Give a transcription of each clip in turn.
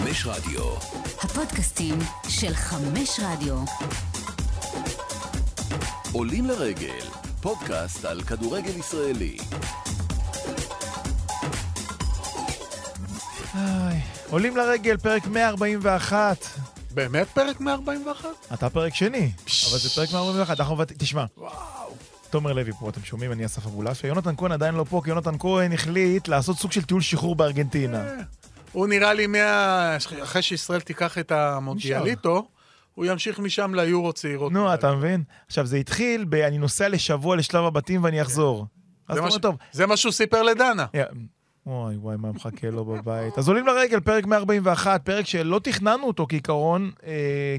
חמש רדיו. הפודקאסטים של חמש רדיו. עולים לרגל, פודקאסט על כדורגל ישראלי. איי, עולים לרגל, פרק 141. באמת פרק 141? אתה פרק שני, אבל זה פרק 141. אנחנו... תשמע, תומר לוי פה, אתם שומעים? אני אסף אבולעפיה. יונתן כהן עדיין לא פה, כי יונתן כהן החליט לעשות סוג של טיול שחרור בארגנטינה. הוא נראה לי מה... אחרי שישראל תיקח את המונדיאליטו, הוא ימשיך משם ליורו צעירות. נו, אתה מבין? עכשיו, זה התחיל ב... אני נוסע לשבוע לשלב הבתים ואני אחזור. אז זה מה אומר, ש- טוב, זה מה שהוא סיפר לדנה. וואי וואי, מה מחכה לו בבית. אז עולים לרגל, פרק 141, פרק שלא תכננו אותו כעיקרון, אה,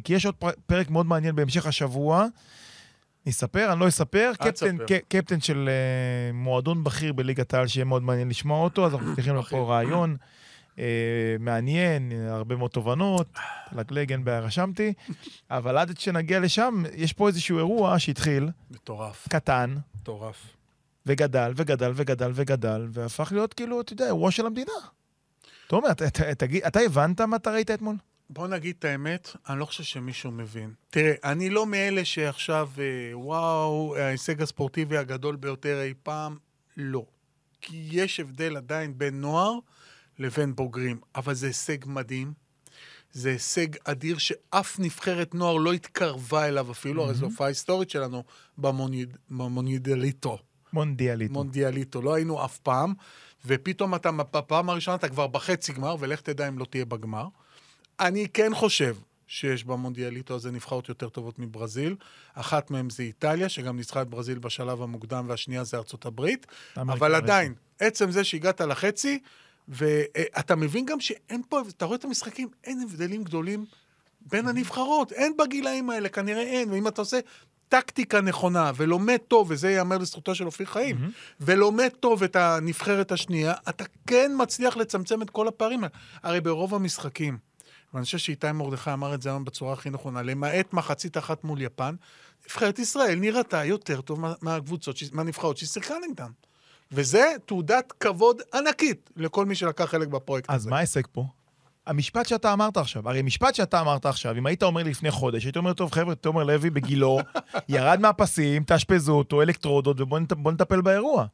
כי יש עוד פר- פרק מאוד מעניין בהמשך השבוע. נספר, אני לא אספר. קפטן, קפטן של אה, מועדון בכיר בליגת העל, שיהיה מאוד מעניין לשמוע אותו, אז אנחנו מבטיחים לו. פה רעיון מעניין, אה, הרבה מאוד תובנות, לגלג אין בעיה, רשמתי. אבל עד שנגיע לשם, יש פה איזשהו אירוע שהתחיל, מטורף, קטן, מטורף. וגדל, וגדל, וגדל, וגדל, והפך להיות כאילו, אתה יודע, אירוע של המדינה. תומר, אתה- אתה- תגיד, אתה הבנת מה אתה ראית אתמול? בוא נגיד את האמת, אני לא חושב שמישהו מבין. תראה, אני לא מאלה שעכשיו, אה, וואו, ההישג הספורטיבי הגדול ביותר אי פעם, לא. כי יש הבדל עדיין בין נוער לבין בוגרים, אבל זה הישג מדהים. זה הישג אדיר שאף נבחרת נוער לא התקרבה אליו אפילו, הרי זו הופעה היסטורית שלנו במוניד- במונידליטו. מונדיאליטו. מונדיאליטו, לא היינו אף פעם, ופתאום אתה, בפעם הראשונה אתה כבר בחצי גמר, ולך תדע אם לא תהיה בגמר. אני כן חושב שיש במונדיאליטו הזה נבחרות יותר טובות מברזיל. אחת מהן זה איטליה, שגם ניצחה את ברזיל בשלב המוקדם, והשנייה זה ארצות הברית. אבל. עדיין, עצם זה שהגעת לחצי, ואתה מבין גם שאין פה, אתה רואה את המשחקים, אין הבדלים גדולים בין הנבחרות. אין בגילאים האלה, כנראה אין. ואם אתה עושה טקטיקה נכונה ולומד טוב, וזה ייאמר לזכותו של אופיר חיים, ולומד טוב את הנבחרת השנייה, אתה כן מצליח לצמצם את כל הפערים. הרי ברוב המשחקים, ואני חושב שאיתי מרדכי אמר את זה היום בצורה הכי נכונה, למעט מחצית אחת מול יפן, נבחרת ישראל נראתה יותר טוב מה- מהקבוצות, מהנבחרות שהיא שיחקה נגדן. וזה תעודת כבוד ענקית לכל מי שלקח חלק בפרויקט אז הזה. מה ההישג פה? המשפט שאתה אמרת עכשיו, הרי משפט שאתה אמרת עכשיו, אם היית אומר לפני חודש, הייתי אומר, טוב, חבר'ה, תומר לוי בגילו, ירד מהפסים, תאשפזו אותו, אלקטרודות, ובואו נטפל באירוע.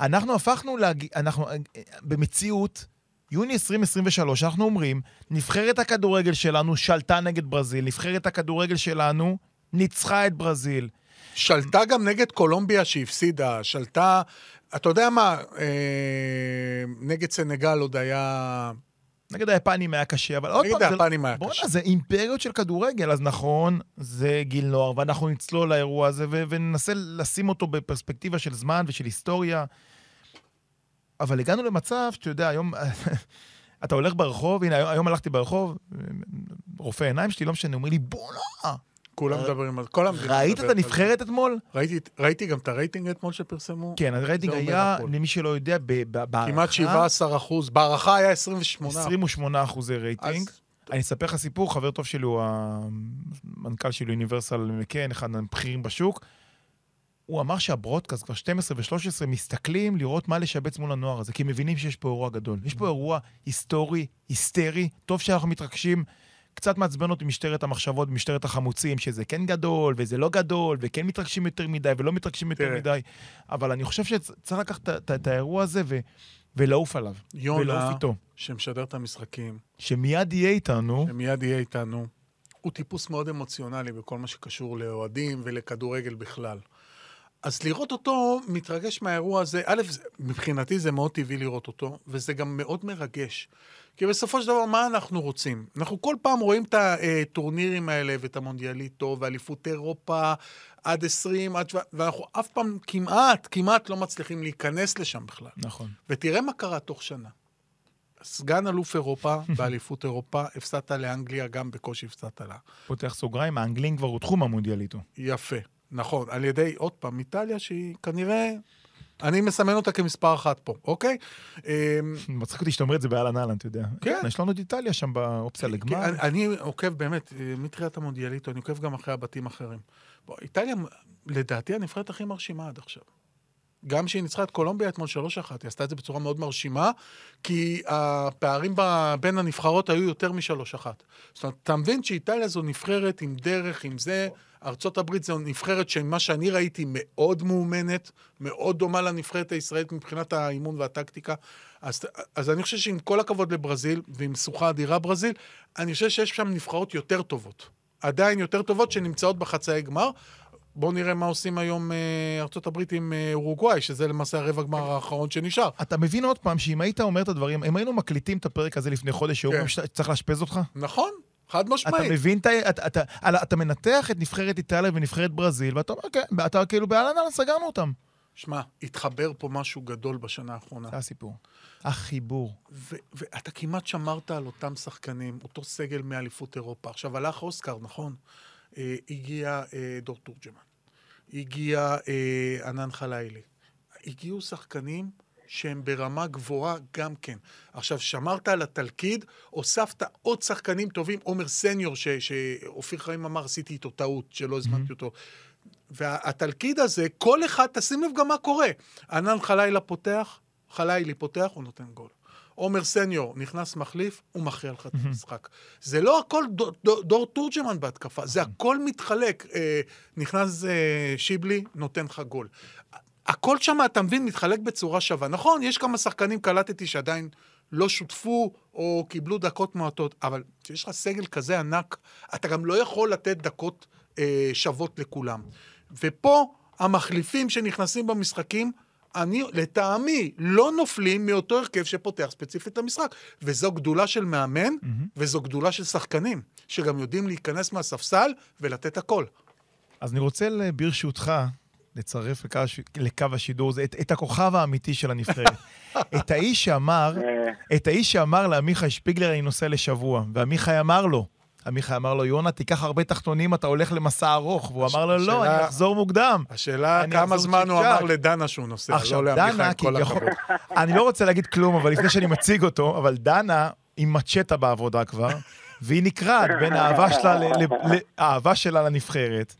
אנחנו הפכנו, להג... אנחנו, אה, במציאות, יוני 2023, אנחנו אומרים, נבחרת הכדורגל שלנו שלטה נגד ברזיל, נבחרת הכדורגל שלנו ניצחה את ברזיל. שלטה גם נגד קולומביה שהפסידה, שלטה, אתה יודע מה, אה, נגד סנגל עוד היה... נגד היפנים היה קשה, אבל עוד נגד פעם, זה- היפנים היה בואנה, קשה. זה אימפריות של כדורגל, אז נכון, זה גיל נוער, ואנחנו נצלול לאירוע הזה וננסה לשים אותו בפרספקטיבה של זמן ושל היסטוריה. אבל הגענו למצב, שאתה יודע, היום... אתה הולך ברחוב, הנה, היום, הלכתי ברחוב, רופא עיניים שלי, לא משנה, אומר לי, בואנה, כולם מדברים על... כל המדינה אה, ראית את. הנבחרת אתמול? ראיתי, ראיתי גם את הרייטינג אתמול שפרסמו. כן, הרייטינג היה. למי שלא יודע, בהערכה, כמעט 17 אחוז, בהערכה היה 28. 28 אחוזי רייטינג. אני אספר לך סיפור, חבר טוב שלי הוא המנכ"ל של Universal McCann, אחד הבכירים בשוק. הוא אמר שהברודקאסט כבר 12 ו-13 מסתכלים לראות מה לשבץ מול הנוער הזה, כי הם מבינים שיש פה אירוע גדול. יש פה אירוע היסטורי, היסטרי, טוב שאנחנו מתרגשים. קצת מעצבן אותי משטרת המחשבות, משטרת החמוצים, שזה כן גדול וזה לא גדול, וכן מתרגשים יותר מדי ולא מתרגשים יותר. מדי. אבל אני חושב שצריך לקחת את- האירוע הזה ו- ולעוף עליו. יונה, איתו. שמשדר את המשחקים, שמיד יהיה איתנו. שמיד יהיה איתנו, הוא טיפוס מאוד אמוציונלי בכל מה שקשור לאוהדים ולכדורגל בכלל. אז לראות אותו מתרגש מהאירוע הזה, א', מבחינתי זה מאוד טבעי לראות אותו, וזה גם מאוד מרגש. כי בסופו של דבר, מה אנחנו רוצים? אנחנו כל פעם רואים את הטורנירים האלה ואת המונדיאליטו ואליפות אירופה עד 20, עד 7, ואנחנו אף פעם כמעט, כמעט לא מצליחים להיכנס לשם בכלל. נכון. ותראה מה קרה תוך שנה. סגן אלוף אירופה באליפות אירופה, הפסדת לאנגליה, גם בקושי הפסדת לה. פותח סוגריים, האנגלים כבר הודחו מהמונדיאליטו. יפה, נכון. על ידי, עוד פעם, איטליה, שהיא כנראה... אני מסמן אותה כמספר אחת פה, אוקיי? אמ, מצחיק אותי שאתה אומר את זה באהלן אהלן, אתה יודע. כן. יש לנו את איטליה שם באופציה לגמר. אני, עוקב באמת, אה, מתחילת המונדיאליטו, אני עוקב גם אחרי הבתים האחרים. איטליה, לדעתי, הנבחרת הכי מרשימה עד עכשיו. גם כשהיא ניצחה את קולומביה אתמול 3-1, היא עשתה את זה בצורה מאוד מרשימה, כי הפערים בין הנבחרות היו יותר מ-3-1. זאת אומרת, אתה מבין שאיטליה זו נבחרת עם דרך, עם זה, ארצות הברית זו נבחרת שמה שאני ראיתי מאוד מאומנת, מאוד דומה לנבחרת הישראלית מבחינת האימון והטקטיקה. אז, אז אני חושב שעם כל הכבוד לברזיל, ועם משוכה אדירה ברזיל, אני חושב שיש שם נבחרות יותר טובות. עדיין יותר טובות שנמצאות בחצאי גמר. בואו נראה מה עושים היום אה, ארצות הברית עם אה, אורוגוואי, שזה למעשה הרבע גמר האחרון שנשאר. אתה מבין עוד פעם שאם היית אומר את הדברים, אם היינו מקליטים את הפרק הזה לפני חודש, שהיו כן. שצריך לאשפז אותך? נכון, חד אתה משמעית. מבין, את ה- אתה, אתה, אתה, אתה מנתח את נבחרת איטליה ונבחרת ברזיל, ואתה אומר, כן, אתה כאילו באהלן אהלן סגרנו אותם. שמע, התחבר פה משהו גדול בשנה האחרונה. זה הסיפור. החיבור. ו- ואתה כמעט שמרת על אותם שחקנים, אותו סגל מאליפות אירופה. עכשיו, הלך אוסקר, נכון? אה, הגיע אה, דור תורג'מן. הגיע אה, ענן חלילי. הגיעו שחקנים שהם ברמה גבוהה גם כן. עכשיו, שמרת על התלכיד, הוספת עוד שחקנים טובים, עומר סניור, ש- שאופיר חיים אמר, עשיתי איתו טעות, שלא הזמנתי אותו. והתלכיד הזה, כל אחד, תשים לב גם מה קורה. ענן חלילה פותח, חלילי פותח, הוא נותן גול. עומר סניור נכנס מחליף, הוא מכריע לך את המשחק. זה לא הכל דור, דור, דור תורג'מן בהתקפה, זה הכל מתחלק. אה, נכנס אה, שיבלי, נותן לך גול. הכל שם, אתה מבין, מתחלק בצורה שווה. נכון, יש כמה שחקנים, קלטתי, שעדיין לא שותפו או קיבלו דקות מועטות, אבל כשיש לך סגל כזה ענק, אתה גם לא יכול לתת דקות אה, שוות לכולם. ופה, המחליפים שנכנסים במשחקים, אני, לטעמי, לא נופלים מאותו הרכב שפותח ספציפית את המשחק. וזו גדולה של מאמן, וזו גדולה של שחקנים, שגם יודעים להיכנס מהספסל ולתת הכל. אז אני רוצה, ברשותך, לצרף לקו, לקו השידור הזה את, את הכוכב האמיתי של הנבחרת. את האיש שאמר, את האיש שאמר לעמיחי שפיגלר, אני נוסע לשבוע, ועמיחי אמר לו, עמיחי אמר לו, יונה, תיקח הרבה תחתונים, אתה הולך למסע ארוך. והוא אמר לו, לא, אני אחזור מוקדם. השאלה, כמה זמן הוא אמר. לדנה שהוא נוסע, לא לעמיחי, עם כל הכבוד. אני לא רוצה להגיד כלום, אבל לפני שאני מציג אותו, אבל דנה עם מצ'טה בעבודה כבר, והיא נקרעת בין האהבה שלה לנבחרת,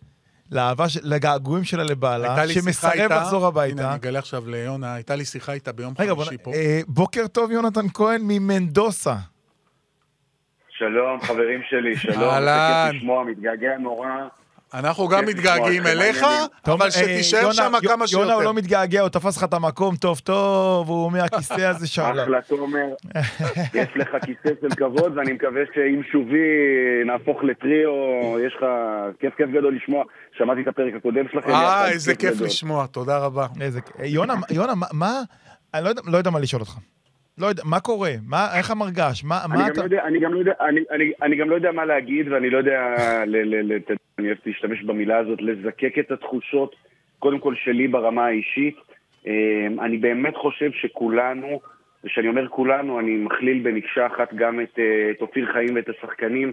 לאהבה, של- לגעגועים שלה לבעלה, הייתה לי שיחה שמסרב איתה, לחזור הנה, הביתה. אני אגלה עכשיו ליונה, הייתה לי שיחה איתה ביום רגע, בוא, חמישי פה. אה, בוקר טוב, יונתן כהן ממנדוסה. שלום, חברים שלי, שלום. אהלן. זה כיף לשמוע, מתגעגע נורא. אנחנו גם כיף מתגעגעים אליך, אבל אה, שתישאר שם כמה יונה הוא שיותר. לא מתגעגע, הוא תפס לך את המקום טוב טוב, הוא מהכיסא הזה שם. אחלה, תומר. יש לך כיסא של כבוד, ואני מקווה שעם שובי נהפוך לטריו, יש לך כיף כיף גדול לשמוע. שמעתי את הפרק הקודם שלכם. אה, איזה כיף. לשמוע, תודה רבה. יונה, יונה, מה-. אני לא יודע, לא יודע מה לשאול אותך. לא יודע, מה קורה? מה, איך המרגש? מה, אני מה גם אתה... לא יודע- אני גם לא יודע- אני- אני- אני גם לא יודע מה להגיד, ואני לא יודע, ל- ל- ל- ת- אני אוהב להשתמש במילה הזאת, לזקק את התחושות, קודם כל שלי ברמה האישית. אה, אני באמת חושב שכולנו, וכשאני אומר כולנו, אני מכליל במקשה אחת גם את, אה, את אופיר חיים ואת השחקנים.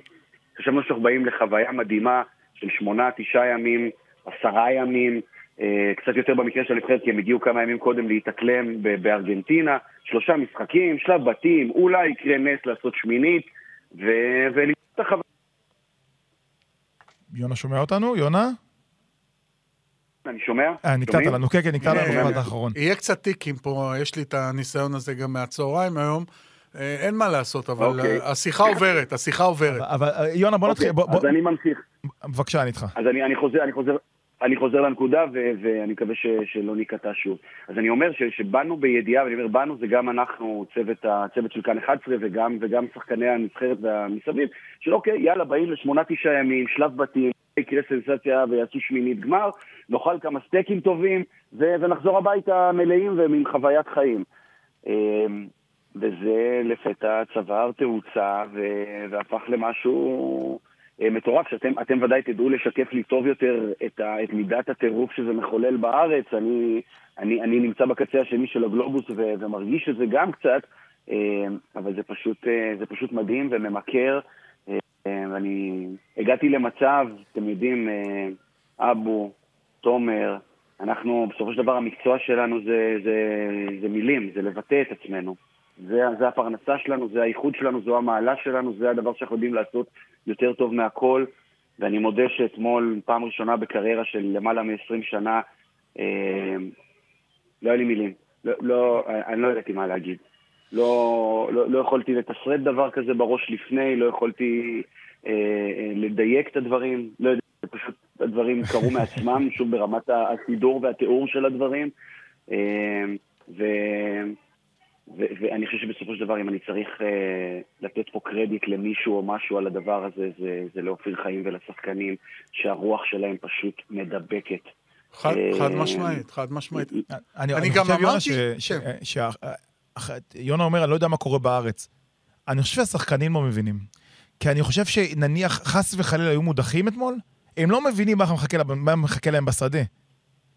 חשבנו שאנחנו באים לחוויה מדהימה של שמונה, תשעה ימים, עשרה ימים, קצת יותר במקרה של הנבחרת, כי הם הגיעו כמה ימים קודם להתאקלם בארגנטינה, שלושה משחקים, שלב בתים, אולי יקרה נס לעשות שמינית, ו- ולמצוא את החוויה. יונה שומע אותנו? יונה? אני שומע? אה, נקטעת? לנו, כן, כן, נקטעת לנו אה, במשפט האחרון. יהיה קצת טיקים פה, יש לי את הניסיון הזה גם מהצהריים היום. אה, אין מה לעשות, אבל אוקיי. אה, השיחה עוברת, השיחה עוברת. אבל אה, יונה, בוא נתחיל, אוקיי, בוא- אז אני ממשיך. בבקשה, אני איתך. אז אני, אני חוזר, אני חוזר, לנקודה, ו, ואני מקווה ש, שלא ניקטע שוב. אז אני אומר ש, שבאנו בידיעה, ואני אומר באנו זה גם אנחנו, צוות, הצוות של כאן 11, וגם, וגם שחקני הנבחרת והמסביב, של אוקיי, יאללה, באים לשמונה תשעה ימים, שלב בתים, יקרה סנסציה ויעשו שמינית גמר, נאכל כמה סטייקים טובים, ו, ונחזור הביתה מלאים ועם חוויית חיים. אמ, וזה לפתע צבר תאוצה והפך למשהו מטורף, שאתם אתם ודאי תדעו לשקף לי טוב יותר את, ה, את מידת הטירוף שזה מחולל בארץ. אני, אני, אני נמצא בקצה השני של הגלובוס ו- ומרגיש את זה גם קצת, אה, אבל זה פשוט, אה, זה פשוט מדהים וממכר. אה, אה, ואני הגעתי למצב, אתם יודעים, אה, אבו, תומר, אנחנו, בסופו של דבר המקצוע שלנו זה, זה, זה מילים, זה לבטא את עצמנו. זה, זה הפרנסה שלנו, זה האיחוד שלנו, זו המעלה שלנו, זה הדבר שאנחנו יודעים לעשות יותר טוב מהכל. ואני מודה שאתמול, פעם ראשונה בקריירה של למעלה מ-20 שנה, אה, לא היה לי מילים. לא, לא, אני לא ידעתי מה להגיד. לא, לא, לא יכולתי לתסרט דבר כזה בראש לפני, לא יכולתי אה, אה, לדייק את הדברים, לא יודע, פשוט הדברים קרו מעצמם, שוב ברמת הסידור והתיאור של הדברים. אה, ו... ו- ואני חושב שבסופו של דבר, אם אני צריך אה, לתת פה קרדיט למישהו או משהו על הדבר הזה, זה, זה לאופיר חיים ולשחקנים, שהרוח שלהם פשוט מדבקת. חד, אה, חד משמעית, חד משמעית. אני, אני אני גם אמרתי- ש, ש, כן. ש, ש, יונה אומר, אני לא יודע מה קורה בארץ. אני חושב שהשחקנים לא מבינים. כי אני חושב שנניח, חס וחלילה היו מודחים אתמול, הם לא מבינים מה מחכה, מה מחכה להם בשדה.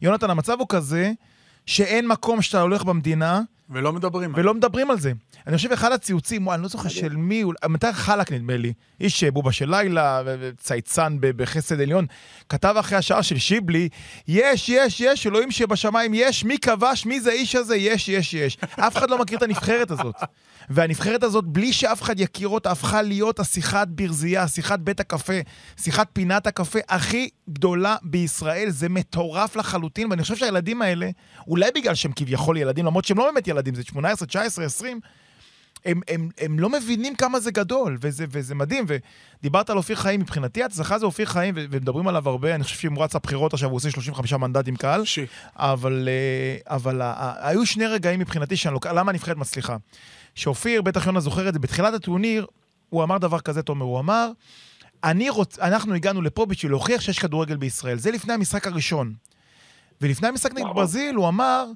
יונתן, המצב הוא כזה שאין מקום שאתה הולך במדינה ולא מדברים על ולא מדברים על זה. אני חושב אחד הציוצים, וואי, אני לא זוכר של מי, מתאר חלק נדמה לי, איש אה, בובה של לילה, ב- בחסד עליון, כתב אחרי השעה של שיבלי, יש, יש, יש, אלוהים שבשמיים, יש, מי כבש, מי זה האיש הזה, יש, יש, יש. אף אחד לא מכיר את הנבחרת הזאת. והנבחרת הזאת, בלי שאף אחד יכיר אותה, הפכה להיות השיחת ברזייה, שיחת בית הקפה, שיחת פינת הקפה הכי גדולה בישראל. זה מטורף לחלוטין, ואני חושב שהילדים האלה, אולי בגלל שהם כביכול ילדים, למרות שהם לא באמת ילדים, זה 18, 19, 20, הם, הם, הם לא מבינים כמה זה גדול, וזה, וזה מדהים. ודיברת על אופיר חיים, מבחינתי ההצלחה זה אופיר חיים, ומדברים עליו הרבה, אני חושב שאם הוא רץ לבחירות עכשיו, הוא עושה 35 מנדטים קהל. ש... אבל, אה, אבל ה- ה- היו שני רגעים מבחינתי שאני למה הנבחרת מצליחה? שאופיר, בטח יונה זוכר את זה, בתחילת הטורניר, הוא אמר דבר כזה, תומר, הוא אמר, אני רוצ... אנחנו הגענו לפה בשביל להוכיח שיש כדורגל בישראל. זה לפני המשחק הראשון. ולפני המשחק נגד. ברזיל, הוא אמר,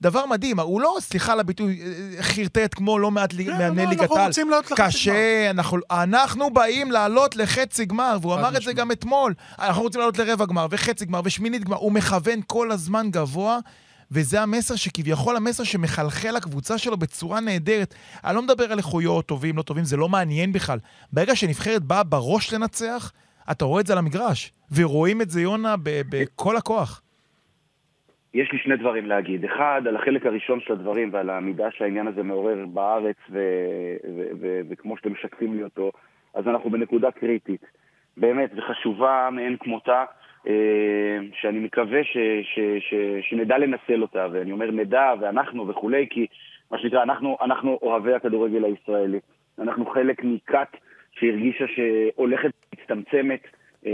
דבר מדהים, הוא לא, סליחה על הביטוי, אה, חרטט כמו לא מעט ליג- כן, מאמני לא, ליגת אנחנו העל. קשה, אנחנו, אנחנו באים לעלות לחצי גמר, והוא אמר את זה. גם אתמול. אנחנו רוצים לעלות לרבע גמר, וחצי גמר, ושמינית גמר. הוא מכוון כל הזמן גבוה, וזה המסר שכביכול המסר שמחלחל לקבוצה שלו בצורה נהדרת. אני לא מדבר על איכויות טובים, לא טובים, זה לא מעניין בכלל. ברגע שנבחרת באה בראש לנצח, אתה רואה את זה על המגרש. ורואים את זה, יונה, בכל הכוח. יש לי שני דברים להגיד. אחד, על החלק הראשון של הדברים ועל העמידה שהעניין הזה מעורר בארץ, וכמו שאתם משקפים לי אותו, אז אנחנו בנקודה קריטית. באמת, וחשובה מאין כמותה, שאני מקווה ש- ש- ש- שנדע לנצל אותה, ואני אומר נדע, ואנחנו וכולי, כי מה שנקרא, אנחנו, אנחנו אוהבי הכדורגל הישראלי. אנחנו חלק מכת שהרגישה שהולכת ומצטמצמת, אה,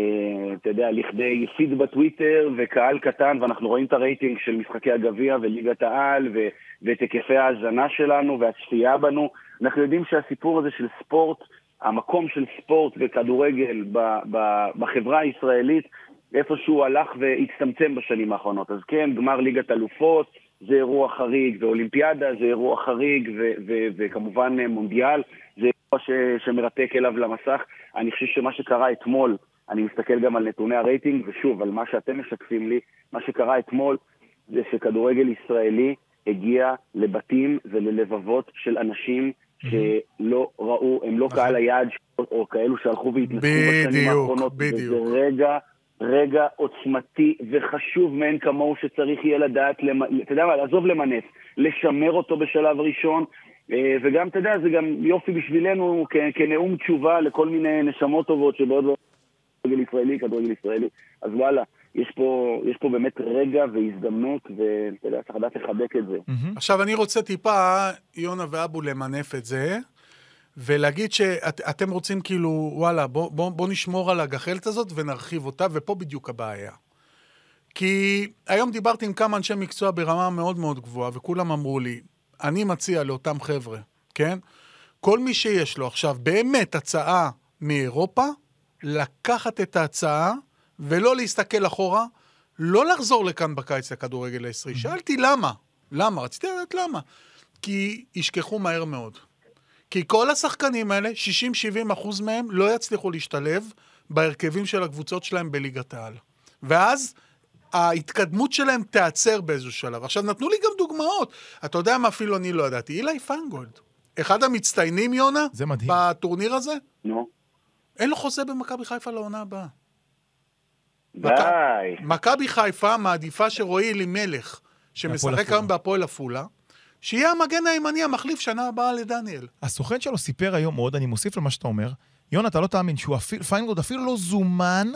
אתה יודע, לכדי פיד בטוויטר וקהל קטן, ואנחנו רואים את הרייטינג של משחקי הגביע וליגת העל ו- ואת היקפי ההאזנה שלנו והצפייה בנו. אנחנו יודעים שהסיפור הזה של ספורט, המקום של ספורט וכדורגל ב- ב- בחברה הישראלית, איפשהו הלך והצטמצם בשנים האחרונות. אז כן, גמר ליגת אלופות זה אירוע חריג, ואולימפיאדה זה אירוע חריג, ו- ו- וכמובן אה, מונדיאל זה אירוע ש- שמרתק אליו למסך. אני חושב שמה שקרה אתמול, אני מסתכל גם על נתוני הרייטינג, ושוב, על מה שאתם משקפים לי, מה שקרה אתמול זה שכדורגל ישראלי הגיע לבתים וללבבות של אנשים שלא ראו, הם לא קהל היעד, או כאלו שהלכו והתנסו בשנים בדיוק, האחרונות. בדיוק. וזה רגע, רגע עוצמתי וחשוב מאין כמוהו שצריך יהיה לדעת. אתה יודע מה, לעזוב למנף, לשמר אותו בשלב ראשון. אה, וגם, אתה יודע, זה גם יופי בשבילנו כ- כנאום תשובה לכל מיני נשמות טובות שבאות ואומרות, כדורגל ישראלי, כדורגל ישראלי. אז וואלה, יש פה, יש פה באמת רגע והזדמנות, ואתה יודע, צריך לדעת לחבק את זה. מהמם. עכשיו, אני רוצה טיפה, יונה ואבו, למנף את זה, ולהגיד שאתם רוצים כאילו, וואלה, בוא, בוא, בוא נשמור על הגחלת הזאת ונרחיב אותה, ופה בדיוק הבעיה. כי היום דיברתי עם כמה אנשי מקצוע ברמה מאוד מאוד גבוהה, וכולם אמרו לי, אני מציע לאותם חבר'ה, כן? כל מי שיש לו עכשיו באמת הצעה מאירופה, לקחת את ההצעה ולא להסתכל אחורה, לא לחזור לכאן בקיץ לכדורגל הישראלי. שאלתי למה. למה? רציתי לדעת למה. כי ישכחו מהר מאוד. כי כל השחקנים האלה, 60-70 אחוז מהם, לא יצליחו להשתלב בהרכבים של הקבוצות שלהם בליגת העל. ואז ההתקדמות שלהם תיעצר באיזשהו שלב. עכשיו, נתנו לי גם דוגמאות. אתה יודע מה אפילו אני לא ידעתי? אילי פיינגולד. אחד המצטיינים, יונה, זה מדהים. בטורניר הזה, נו, אין לו חוזה במכבי חיפה לעונה הבאה. די. מכבי חיפה מעדיפה שרועי אלימלך, שמשחק. היום בהפועל עפולה, שיהיה המגן הימני המחליף שנה הבאה לדניאל. הסוכן שלו סיפר היום עוד, אני מוסיף למה שאתה אומר, יונה, אתה לא תאמין שהוא אפילו, פיינגולד אפילו לא זומן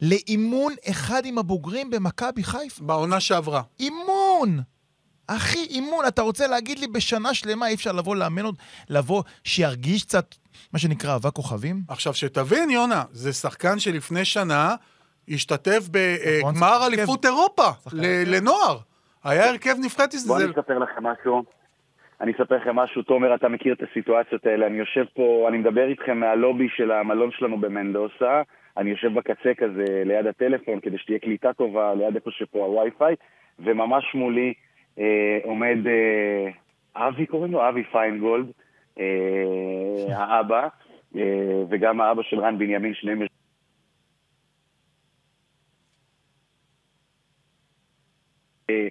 לאימון אחד עם הבוגרים במכבי חיפה. בעונה שעברה. אימון! אחי, אימון, אתה רוצה להגיד לי בשנה שלמה אי אפשר לבוא לאמן עוד, לבוא, שירגיש קצת, מה שנקרא, אבק כוכבים? עכשיו, שתבין, יונה, זה שחקן שלפני שנה השתתף נכון, בגמר שחקן אליפות אירופה. לנוער. היה הרכב נבחרת ישראל. אני אספר לכם משהו. אני אספר לכם משהו, תומר, אתה מכיר את הסיטואציות האלה. אני יושב פה, אני מדבר איתכם מהלובי של המלון שלנו במנדוסה. אני יושב בקצה כזה ליד הטלפון כדי שתהיה קליטה טובה, ליד איפה שפה הווי-פיי, וממש מולי אה, עומד אה, אבי, קוראים לו? אבי פיינגולד, אה, האבא, אה, וגם האבא של רן בנימין, שניהם אה,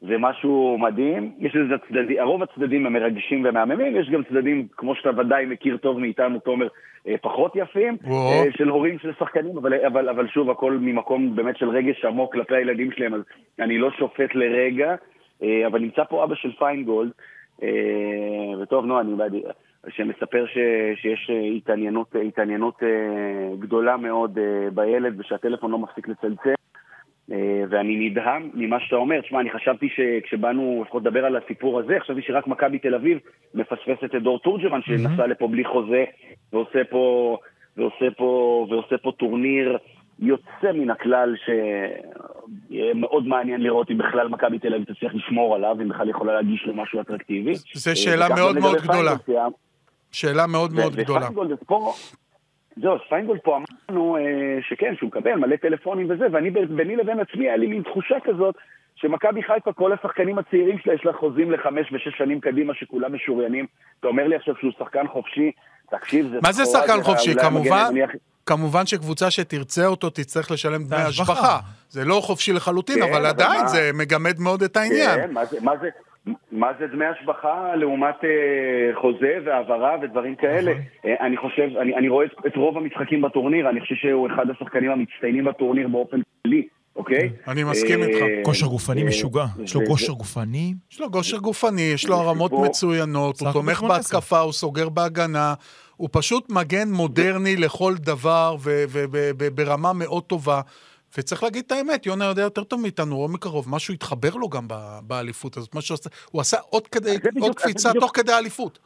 זה משהו מדהים, יש לזה צדדים, הרוב הצדדים הם מרגשים ומהממים, יש גם צדדים, כמו שאתה ודאי מכיר טוב מאיתנו, תומר, אה, פחות יפים, וואו. אה, של הורים של שחקנים, אבל, אבל, אבל שוב, הכל ממקום באמת של רגש עמוק כלפי הילדים שלהם, אז אני לא שופט לרגע, אה, אבל נמצא פה אבא של פיינגולד, וטוב, נו, אני בעד, שמספר ש, שיש התעניינות, התעניינות גדולה מאוד בילד, ושהטלפון לא מפסיק לצלצל. אה, ואני נדהם ממה שאתה אומר. תשמע, אני חשבתי שכשבאנו לפחות לדבר על הסיפור הזה, חשבתי שרק מכבי תל אביב מפספסת את דור תורג'מן, שנסע לפה בלי חוזה, ועושה פה, ועושה פה, ועושה פה טורניר יוצא מן הכלל, שיהיה מאוד מעניין לראות אם בכלל מכבי תל אביב תצליח לשמור עליו, אם בכלל יכולה להגיש לו משהו אטרקטיבי. זו אה, שאלה מאוד מאוד גדולה. שאלה מאוד מאוד גדולה. פה, זהו, אז פיינגולד פה אמרנו אה, שכן, שהוא מקבל מלא טלפונים וזה, ואני ביני לבין עצמי, היה לי מין תחושה כזאת, שמכבי חיפה, כל השחקנים הצעירים שלה, יש לה חוזים לחמש ושש שנים קדימה, שכולם משוריינים. אתה אומר לי עכשיו שהוא שחקן חופשי, תקשיב, זה... מה זה שחקן חופשי? כמובן, הכי- כמובן שקבוצה שתרצה אותו תצטרך לשלם דמי השבחה. זה לא חופשי לחלוטין, כן, אבל אבל עדיין מה? זה מגמד מאוד את העניין. כן, מה זה, מה זה, מה זה דמי השבחה לעומת אה, חוזה והעברה ודברים כאלה? אה, אני חושב, אני, אני רואה את, את רוב המשחקים בטורניר, אני חושב שהוא אחד השחקנים המצטיינים בטורניר באופן כללי, אוקיי? אני מסכים אה, איתך. כושר גופני אה, משוגע. יש לו זה- כושר גופני. יש לו כושר גופני, יש לו הרמות. מצוינות, הוא תומך הכל 18. בהתקפה, הוא סוגר בהגנה, הוא פשוט מגן מודרני לכל דבר וברמה מאוד טובה. וצריך להגיד את האמת, יונה יודע יותר טוב מאיתנו, או מקרוב, משהו התחבר לו גם באליפות הזאת, מה שהוא עשה, הוא עשה עוד, כדי, בדיוק- עוד קפיצה בדיוק- תוך כדי האליפות.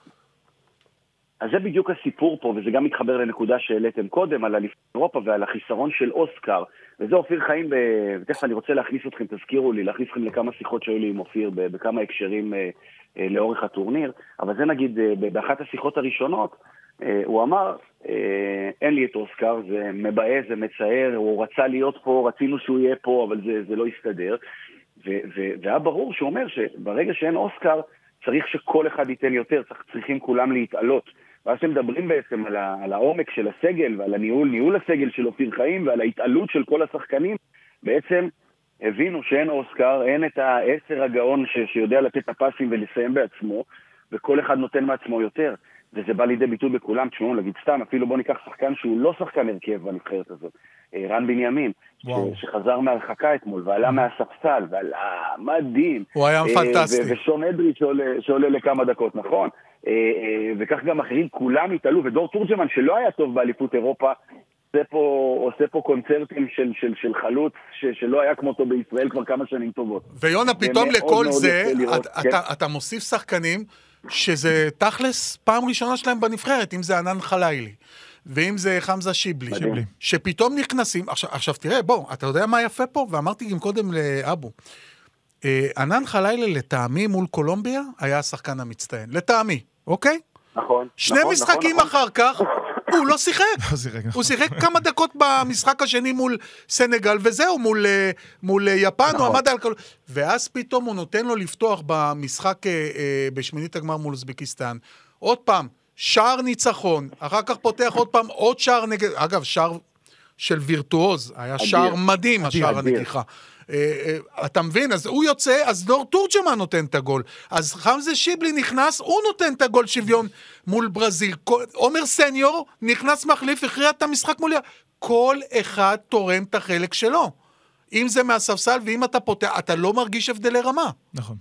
אז זה בדיוק הסיפור פה, וזה גם מתחבר לנקודה שהעליתם קודם, על אליפות אירופה ועל החיסרון של אוסקר. וזה אופיר חיים, ב... ותכף אני רוצה להכניס אתכם, תזכירו לי, להכניס אתכם לכמה שיחות שהיו לי עם אופיר בכמה הקשרים אה, אה, לאורך הטורניר, אבל זה נגיד, אה, באחת השיחות הראשונות, הוא אמר, אה, אין לי את אוסקר, זה מבאס, זה מצער, הוא רצה להיות פה, רצינו שהוא יהיה פה, אבל זה, זה לא הסתדר. והיה ברור שהוא אומר שברגע שאין אוסקר, צריך שכל אחד ייתן יותר, צריך, צריכים כולם להתעלות. ואז הם מדברים בעצם על, ה- על העומק של הסגל ועל הניהול, ניהול הסגל של אופיר חיים ועל ההתעלות של כל השחקנים, בעצם הבינו שאין אוסקר, אין את העשר הגאון ש- שיודע לתת את הפסים ולסיים בעצמו, וכל אחד נותן מעצמו יותר. וזה בא לידי ביטוי בכולם, תשמעו, נגיד סתם, אפילו בוא ניקח שחקן שהוא לא שחקן הרכב בנבחרת הזאת, אה, רן בנימין, וואו. ש- שחזר מהרחקה אתמול, ועלה מהספסל, ועלה מדהים. הוא היה אה, פנטסטי. ושון אדרי שעולה, שעולה לכמה דקות, נכון? אה, וכך גם אחרים, כולם התעלו, ודור תורג'מן, שלא היה טוב באליפות אירופה, עושה פה, עושה פה קונצרטים של, של, של חלוץ ש, שלא היה כמותו בישראל כבר כמה שנים טובות. ויונה, פתאום מאוד לכל מאוד זה, יפה לראות, את- כן. אתה, אתה מוסיף שחקנים שזה תכלס פעם ראשונה שלהם בנבחרת, אם זה ענן חלילי, ואם זה חמזה שיבלי. שיבלי. שפתאום נכנסים, עכשיו, עכשיו תראה, בוא, אתה יודע מה יפה פה? ואמרתי גם קודם לאבו, אה, ענן חלילי לטעמי מול קולומביה היה השחקן המצטיין, לטעמי, אוקיי? נכון. שני נכון, משחקים נכון, אחר כך, הוא לא שיחק. לא שיחק, נכון. הוא שיחק כמה דקות במשחק השני מול סנגל, וזהו, מול, אה, מול אה, יפן, הוא נכון. עמד על כל... ואז פתאום הוא נותן לו לפתוח במשחק אה, בשמינית הגמר מול אוזבקיסטן. עוד פעם, שער ניצחון, אחר כך פותח עוד פעם עוד שער נגד... אגב, שער של וירטואוז, היה. שער מדהים, השער. הנגיחה. אה, אה, אתה מבין? אז הוא יוצא, אז דור תורג'מן נותן את הגול. אז חמזה שיבלי נכנס, הוא נותן את הגול שוויון מול ברזיל. עומר סניור נכנס מחליף, הכריע את המשחק מול... כל אחד תורם את החלק שלו. אם זה מהספסל, ואם אתה פותח, אתה לא מרגיש הבדלי רמה. נכון.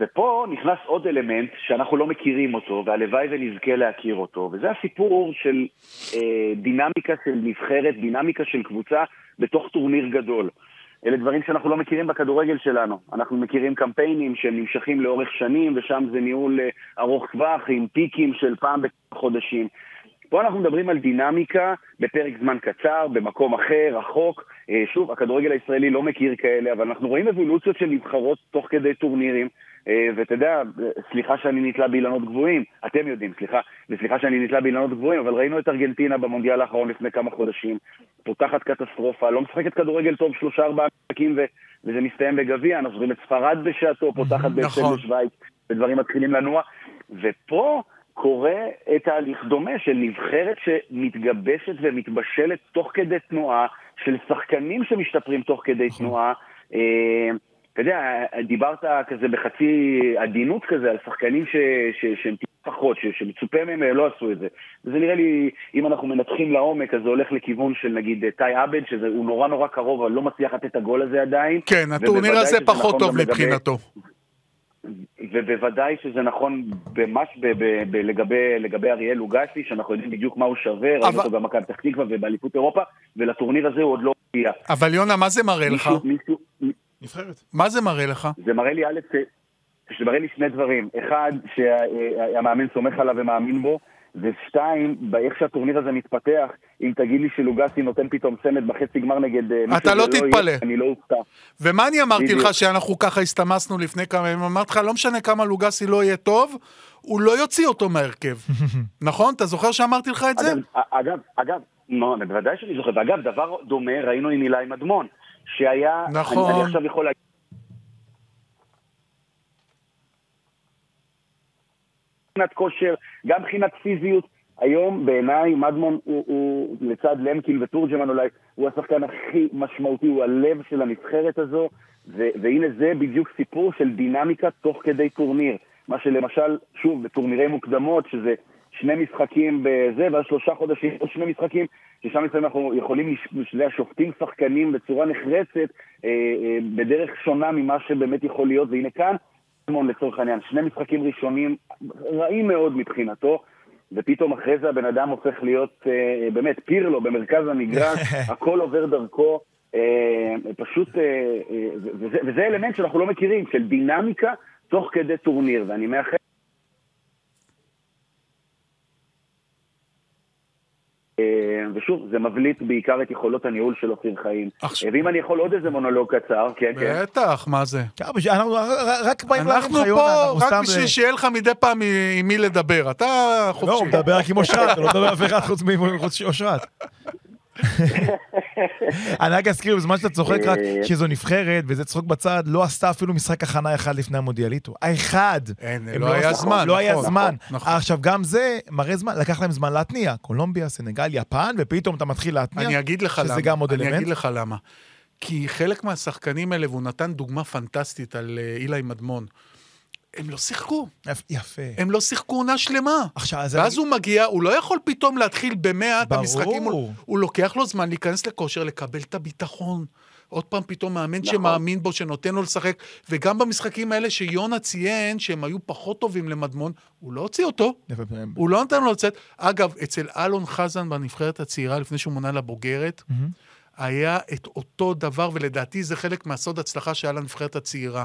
ופה נכנס עוד אלמנט שאנחנו לא מכירים אותו, והלוואי ונזכה להכיר אותו, וזה הסיפור של אה, דינמיקה של נבחרת, דינמיקה של קבוצה בתוך טורניר גדול. אלה דברים שאנחנו לא מכירים בכדורגל שלנו. אנחנו מכירים קמפיינים שהם נמשכים לאורך שנים, ושם זה ניהול אה, ארוך טווח עם פיקים של פעם בחודשים. פה אנחנו מדברים על דינמיקה בפרק זמן קצר, במקום אחר, רחוק. אה, שוב, הכדורגל הישראלי לא מכיר כאלה, אבל אנחנו רואים אבולוציות של נבחרות תוך כדי טורנירים. אה, ואתה יודע, סליחה שאני נתלה באילנות גבוהים, אתם יודעים, סליחה, וסליחה שאני נתלה באילנות גבוהים, אבל ראינו את ארגנטינה במונדיאל האחרון לפני כמה חודשים, פותחת קטסטרופה, לא משחקת כדורגל טוב שלושה ארבעה משחקים וזה מסתיים בגביע, אנחנו רואים את ספרד בשעתו, פותחת בהפסד נכון. לשוויץ, ודברים מתחילים לנוע, ופה קורה תהליך דומה של נבחרת שמתגבשת ומתבשלת תוך כדי תנועה, של שחקנים שמשתפרים תוך כדי תנועה. אה, אתה יודע, דיברת כזה בחצי עדינות כזה על שחקנים ש, ש, שהם טיפה פחות, ש, שמצופה מהם אה, לא עשו את זה. וזה נראה לי, אם אנחנו מנתחים לעומק, אז זה הולך לכיוון של נגיד טאי עבד, שהוא נורא נורא קרוב, אבל לא מצליח לתת את הגול הזה עדיין. כן, הטורניר הזה פחות נכון טוב מבחינתו. ובוודאי שזה נכון ממש ב- ב- ב- לגבי, לגבי אריאל לוגסי, שאנחנו יודעים בדיוק מה הוא שווה, ראינו אבל- אותו גם במכבי פתח תקווה ובאליפות אירופה, ולטורניר הזה הוא עוד לא הגיע. אבל יונה, מה זה מראה לך? מישהו, מישהו, נבחרת. מה זה מראה לך? זה מראה לי, א', זה מראה לי שני דברים. אחד, שהמאמן סומך עליו ומאמין בו, ושתיים, באיך שהטורניר הזה מתפתח, אם תגיד לי שלוגסי נותן פתאום צמד בחצי גמר נגד... אה, אתה לא יהיה, תתפלא. אני לא אופתע. ומה אני אמרתי בדיוק. לך שאנחנו ככה הסתמסנו לפני כמה ימים? אמרתי לך, לא משנה כמה לוגסי לא יהיה טוב, הוא לא יוציא אותו מהרכב. נכון? אתה זוכר שאמרתי לך את זה? אגב, אגב, אגב, לא, בוודאי שאני זוכר. ואגב, דבר דומה ראינו עם אילי מדמון, שהיה... נכון. אני, אני עכשיו יכול להגיד... מבחינת כושר, גם מבחינת פיזיות. היום בעיניי מדמון הוא, הוא לצד למקין ותורג'מן אולי, הוא השחקן הכי משמעותי, הוא הלב של הנבחרת הזו, ו, והנה זה בדיוק סיפור של דינמיקה תוך כדי טורניר. מה שלמשל, שוב, בטורנירי מוקדמות, שזה שני משחקים בזה, ואז שלושה חודשים עוד שני משחקים, ששם לפעמים אנחנו יכולים, לש- אתה יודע, שופטים שחקנים בצורה נחרצת, אה, אה, בדרך שונה ממה שבאמת יכול להיות, והנה כאן, מדמון לצורך העניין, שני משחקים ראשונים רעים מאוד מבחינתו, ופתאום אחרי זה הבן אדם הופך להיות אה, באמת פירלו במרכז המגרש, הכל עובר דרכו, אה, פשוט, אה, אה, וזה, וזה אלמנט שאנחנו לא מכירים, של דינמיקה תוך כדי טורניר, ואני מאחל... אה, ושוב, זה מבליט בעיקר את יכולות הניהול של אופיר חיים. עכשיו- ואם אני יכול עוד איזה מונולוג קצר, כן, כן. בטח, מה זה? כן, אנחנו רק באים אנחנו לך, יונה, פה אנחנו רק. בשביל אה, שיהיה לך מדי פעם עם מי לדבר. אתה לא, הוא חופשי. מדבר רק עם אושרת, הוא לא מדבר אף אחד חוץ מאושרת. אני רק אזכיר, בזמן שאתה צוחק רק, שזו נבחרת, וזה צחוק בצד, לא עשתה אפילו משחק הכנה אחד לפני המונדיאליטו. האחד. אין, הם לא היה זמן, לא היה נכון, זמן. נכון. עכשיו, גם זה מראה זמן, לקח להם זמן להתניע. קולומביה, סנגל, יפן, ופתאום אתה מתחיל להתניע. אני אגיד לך למה. שזה גם עוד אני אלמנט. אגיד לך למה. כי חלק מהשחקנים האלה, והוא נתן דוגמה פנטסטית על אה, אילי מדמון, הם לא שיחקו. יפה. הם לא שיחקו עונה שלמה. עכשיו, אז ואז אני- הוא מגיע, הוא לא יכול פתאום להתחיל במאה את ברור. המשחקים. הוא, הוא לוקח לו זמן להיכנס לכושר, לקבל את הביטחון. עוד פעם פתאום מאמן נכון. שמאמין בו, שנותן לו לשחק. וגם במשחקים האלה שיונה ציין שהם היו פחות טובים למדמון, הוא לא הוציא אותו. יפה. הוא לא נתן לו לצאת. אגב, אצל אלון חזן בנבחרת הצעירה, לפני שהוא מונה לבוגרת, מהמם. היה את אותו דבר, ולדעתי זה חלק מהסוד הצלחה שהיה לנבחרת הצעירה.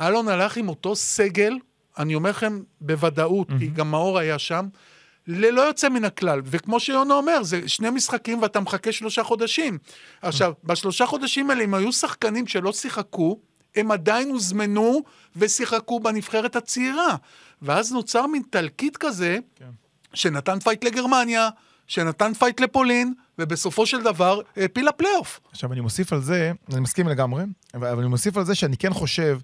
אלון הלך עם אותו סגל, אני אומר לכם בוודאות, כי גם מאור היה שם, ללא יוצא מן הכלל. וכמו שיונה אומר, זה שני משחקים ואתה מחכה שלושה חודשים. עכשיו, בשלושה חודשים האלה, אם היו שחקנים שלא שיחקו, הם עדיין הוזמנו ושיחקו בנבחרת הצעירה. ואז נוצר מין תלקיט כזה, כן. שנתן fight לגרמניה, שנתן fight לפולין, ובסופו של דבר העפיל לפלייאוף. עכשיו, אני מוסיף על זה, אני מסכים לגמרי, אבל אני מוסיף על זה שאני כן חושב,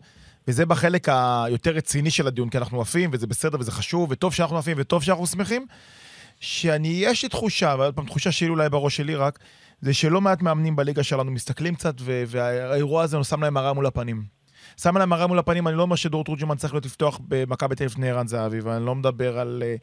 וזה בחלק היותר רציני של הדיון, כי אנחנו עפים, וזה בסדר, וזה חשוב, וטוב שאנחנו עפים, וטוב שאנחנו שמחים, שאני, יש לי תחושה, ועוד פעם, תחושה שהיא אולי בראש שלי רק, זה שלא מעט מאמנים בליגה שלנו מסתכלים קצת, והאירוע הזה שם להם מראה מול הפנים. שם להם מראה מול הפנים, אני לא אומר שדור תורג'מן צריך להיות לפתוח במכבי תל אביב לפני ערן זהבי, ואני לא מדבר על אה,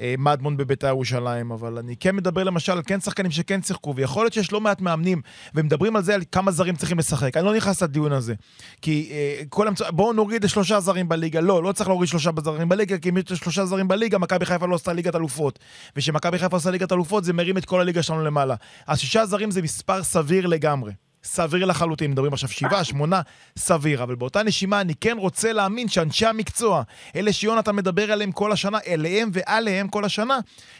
אה, מדמון בבית"ר ירושלים, אבל אני כן מדבר למשל על כן שחקנים שכן שיחקו, ויכול להיות שיש לא מעט מאמנים, ומדברים על זה, על כמה זרים צריכים לשחק. אני לא נכנס לדיון הזה. כי אה, כל המצ... בואו נוריד שלושה זרים בליגה. לא, לא צריך להוריד שלושה זרים בליגה, כי אם יש שלושה זרים בליגה, מכבי חיפה לא עשתה ליגת אלופות. וכשמכבי חיפה עושה ליגת אלופות, זה מרים את כל הליגה שלנו למעלה. אז שישה זרים זה מספר סביר לגמרי. סביר לחלוטין, מדברים עכשיו שבעה, שמונה, סביר. אבל באותה נשימה אני כן רוצה להאמין שאנשי המקצוע, אלה שיונתן מדבר עליהם כל השנה, אליהם ועליהם כל השנה,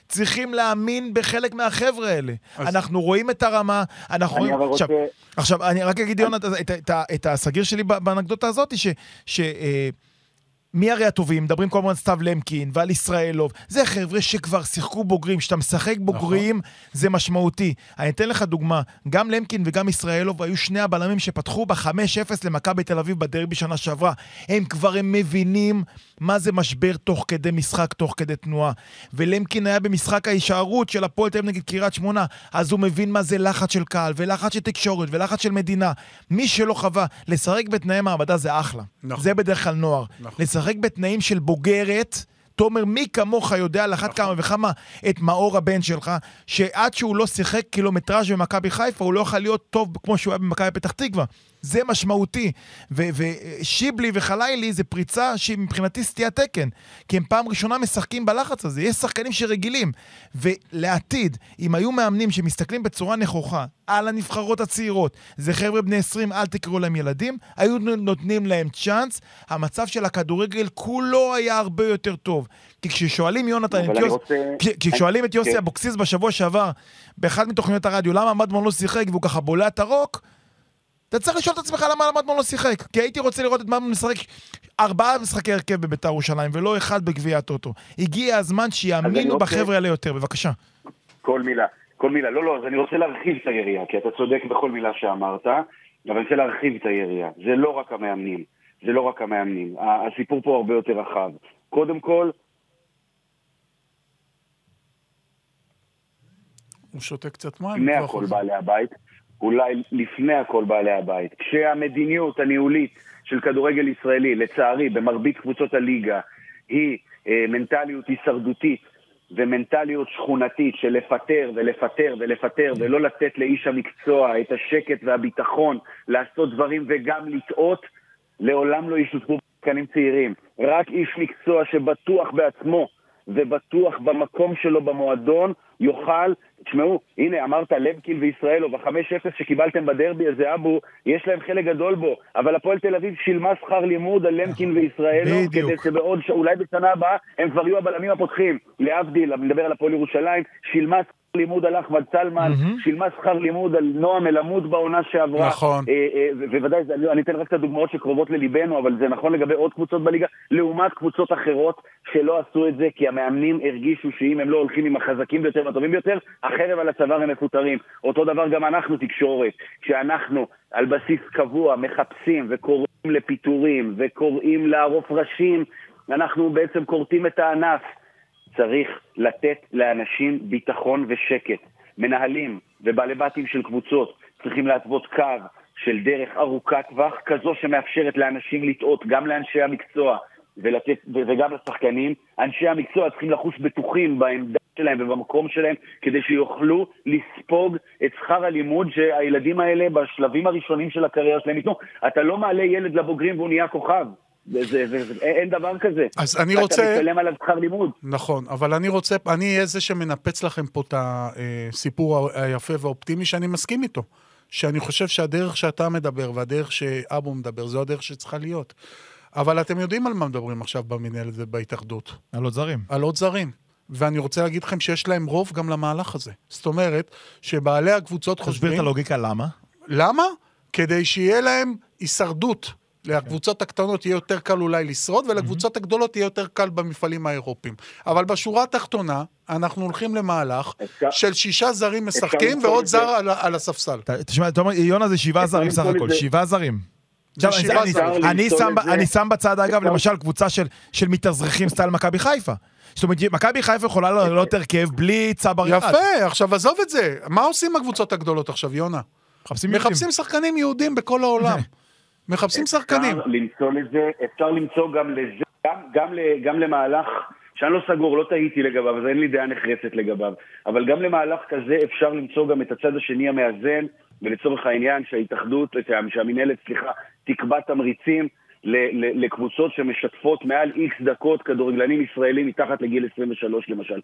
צריכים להאמין בחלק מהחבר'ה האלה. אז- אנחנו רואים את הרמה, אנחנו רואים... עכשיו, רוצה... עכשיו, אני רק אגיד, יונתן, את, את, את, את הסגיר שלי באנקדוטה הזאת, ש... ש אה, מי הרי הטובים? מדברים כל הזמן על סתיו למקין ועל ישראלוב. זה חבר'ה שכבר שיחקו בוגרים. כשאתה משחק בוגרים, זה משמעותי. אני אתן לך דוגמה. גם למקין וגם ישראלוב היו שני הבלמים שפתחו ב-5-0 למכבי תל אביב בדרבי שנה שעברה. הם כבר הם מבינים מה זה משבר תוך כדי משחק, תוך כדי תנועה. ולמקין היה במשחק ההישארות של הפועל תל אביב נגד קריית שמונה, אז הוא מבין מה זה לחץ של קהל, ולחץ של תקשורת, ולחץ של מדינה. מי שלא חווה, לשחק בתנאי מעבדה זה אחלה. נכון. זה בדרך כלל נוער. נכון. לשחק בתנאים של בוגרת, תומר, מי כמוך יודע על אחת כמה וכמה את מאור הבן שלך, שעד שהוא לא שיחק קילומטראז' במכבי חיפה, הוא לא יכול להיות טוב כמו שהוא היה במכבי פתח תקווה. זה משמעותי. ושיבלי וחלילי זה פריצה שהיא מבחינתי סטיית תקן. כי הם פעם ראשונה משחקים בלחץ הזה. יש שחקנים שרגילים. ולעתיד, אם היו מאמנים שמסתכלים בצורה נכוחה על הנבחרות הצעירות, זה חבר'ה בני 20, אל תקראו להם ילדים, היו נותנים להם צ'אנס, המצב של הכדורגל כולו היה הרבה יותר טוב. כי כששואלים יונתן את יוס... רוצה- כש- כששואלים את יוסי כן. אבוקסיס בשבוע שעבר, באחד מתוכניות הרדיו, למה מדמון לא שיחק והוא ככה בולע את הרוק, אתה צריך לשאול את עצמך למה מדמון לא שיחק. כי הייתי רוצה לראות את מדמון משחק ארבעה משחקי הרכב בביתר ירושלים, ולא אחד בגביע הטוטו. הגיע הזמן שיאמינו אני רוצה- בחבר'ה האלה יותר, בבקשה. כל מילה, כל מילה. לא, לא, אז אני רוצה להרחיב את היריעה, כי אתה צודק בכל מילה שאמרת, אבל אני רוצה להרחיב את היריעה. זה לא רק המאמנים, זה לא רק המאמנים. הסיפור פה הרבה יותר רחב. קודם כל, הוא שותה קצת מים. לפני כבר הכל חוזר. בעלי הבית, אולי לפני הכל בעלי הבית. כשהמדיניות הניהולית של כדורגל ישראלי, לצערי, במרבית קבוצות הליגה, היא אה, מנטליות הישרדותית ומנטליות שכונתית של לפטר ולפטר ולפטר ולא לתת לאיש המקצוע את השקט והביטחון לעשות דברים וגם לטעות, לעולם לא ישותפו שחקנים צעירים. רק איש מקצוע שבטוח בעצמו ובטוח במקום שלו במועדון יוכל, תשמעו, הנה אמרת למקיל וישראלוב, ה-5-0 שקיבלתם בדרבי הזה, אבו, יש להם חלק גדול בו, אבל הפועל תל אביב שילמה שכר לימוד על למקין וישראלוב, בדיוק. כדי שבעוד. אולי בשנה הבאה הם כבר יהיו הבלמים הפותחים. להבדיל, אני מדבר על הפועל ירושלים, שילמה לימוד על אחמד סלמן, מהמם. שילמה שכר לימוד על נועם אלעמוד בעונה שעברה. נכון. אה, אה, ו- בוודאי, זה- אני אני אתן רק את הדוגמאות שקרובות לליבנו, אבל זה נכון לגבי עוד קבוצות בליגה, לעומת קבוצות אחרות שלא עשו את זה, כי המאמנים הרגישו שאם הם לא הולכים עם החזקים ביותר והטובים ביותר, החרב על הצוואר הם מפוטרים. אותו דבר גם אנחנו תקשורת, כשאנחנו על בסיס קבוע מחפשים וקוראים לפיטורים וקוראים לערוף ראשים, אנחנו בעצם כורתים את הענף. צריך לתת לאנשים ביטחון ושקט. מנהלים ובעלי בתים של קבוצות צריכים להתוות קו של דרך ארוכת טווח, כזו שמאפשרת לאנשים לטעות, גם לאנשי המקצוע ולתת, וגם לשחקנים. אנשי המקצוע צריכים לחוש בטוחים בעמדה שלהם ובמקום שלהם, כדי שיוכלו לספוג את שכר הלימוד שהילדים האלה בשלבים הראשונים של הקריירה שלהם ייתנו. אתה לא מעלה ילד לבוגרים והוא נהיה כוכב. זה, זה, זה, זה, אין דבר כזה. אז אני אתה רוצה... משלם עליו שכר לימוד. נכון, אבל אני רוצה, אני אהיה זה שמנפץ לכם פה את הסיפור היפה והאופטימי שאני מסכים איתו. שאני חושב שהדרך שאתה מדבר והדרך שאבו מדבר, זו הדרך שצריכה להיות. אבל אתם יודעים על מה מדברים עכשיו במנהלת ובהתאחדות. על עוד זרים. על עוד זרים. ואני רוצה להגיד לכם שיש להם רוב גם למהלך הזה. זאת אומרת, שבעלי הקבוצות תסביר חושבים... את הלוגיקה למה. למה? כדי שיהיה להם הישרדות. לקבוצות הקטנות יהיה יותר קל אולי לשרוד, ולקבוצות הגדולות יהיה יותר קל במפעלים האירופיים. אבל בשורה התחתונה, אנחנו הולכים למהלך של שישה זרים משחקים ועוד. זר על, הספסל. תשמע, אתה אומר, יונה זה שבעה זרים סך הכל, שבעה זרים. אני- זרים. אני למצוא שם בצד, אגב, למשל, קבוצה של- של מתאזרחים סטייל מכבי חיפה. זאת אומרת, מכבי חיפה יכולה לעלות הרכב בלי צבר אחד. יפה, עכשיו עזוב את זה. מה עושים הקבוצות הגדולות עכשיו, יונה? מחפשים יהודים. מחפשים שחקנים יהודים בכל העולם. מחפשים שחקנים. אפשר למצוא לזה, אפשר למצוא גם לזה, גם, גם, גם למהלך שאני לא סגור, לא טעיתי לגביו, אז אין לי דעה נחרצת לגביו, אבל גם למהלך כזה אפשר למצוא גם את הצד השני המאזן, ולצורך העניין שההתאחדות, שהמינהלת, סליחה, תקבע תמריצים לקבוצות שמשתפות מעל איקס דקות כדורגלנים ישראלים מתחת לגיל 23 למשל.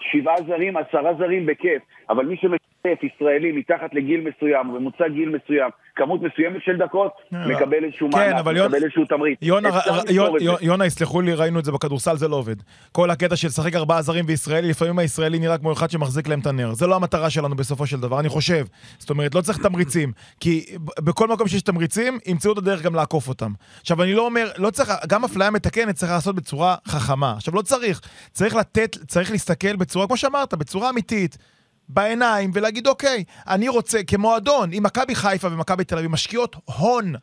שבעה זרים, עשרה זרים בכיף, אבל מי שמשתף ישראלי מתחת לגיל מסוים, ממוצע גיל מסוים, כמות מסוימת של דקות, אה, מקבל איזשהו כן, מענק, מקבל איזשהו תמריץ. יונה, לפתור יונה, יסלחו לי, ראינו את זה בכדורסל, זה לא עובד. כל הקטע של לשחק ארבעה זרים וישראלי, לפעמים הישראלי נראה כמו אחד שמחזיק להם את הנר. זה לא המטרה שלנו בסופו של דבר, אני חושב. זאת אומרת, לא צריך תמריצים. כי בכל מקום שיש תמריצים, ימצאו את הדרך גם לעקוף אותם. עכשיו, אני לא אומר, לא צריך, גם אפליה מתקנת צריך לעשות בצורה חכמה. עכשיו, לא צריך. צריך לתת, צריך להסתכל בצורה, כמו שאמרת, בצורה אמיתית. בעיניים ולהגיד אוקיי, אני רוצה, כמועדון, אם מכבי חיפה ומכבי תל אביב משקיעות הון,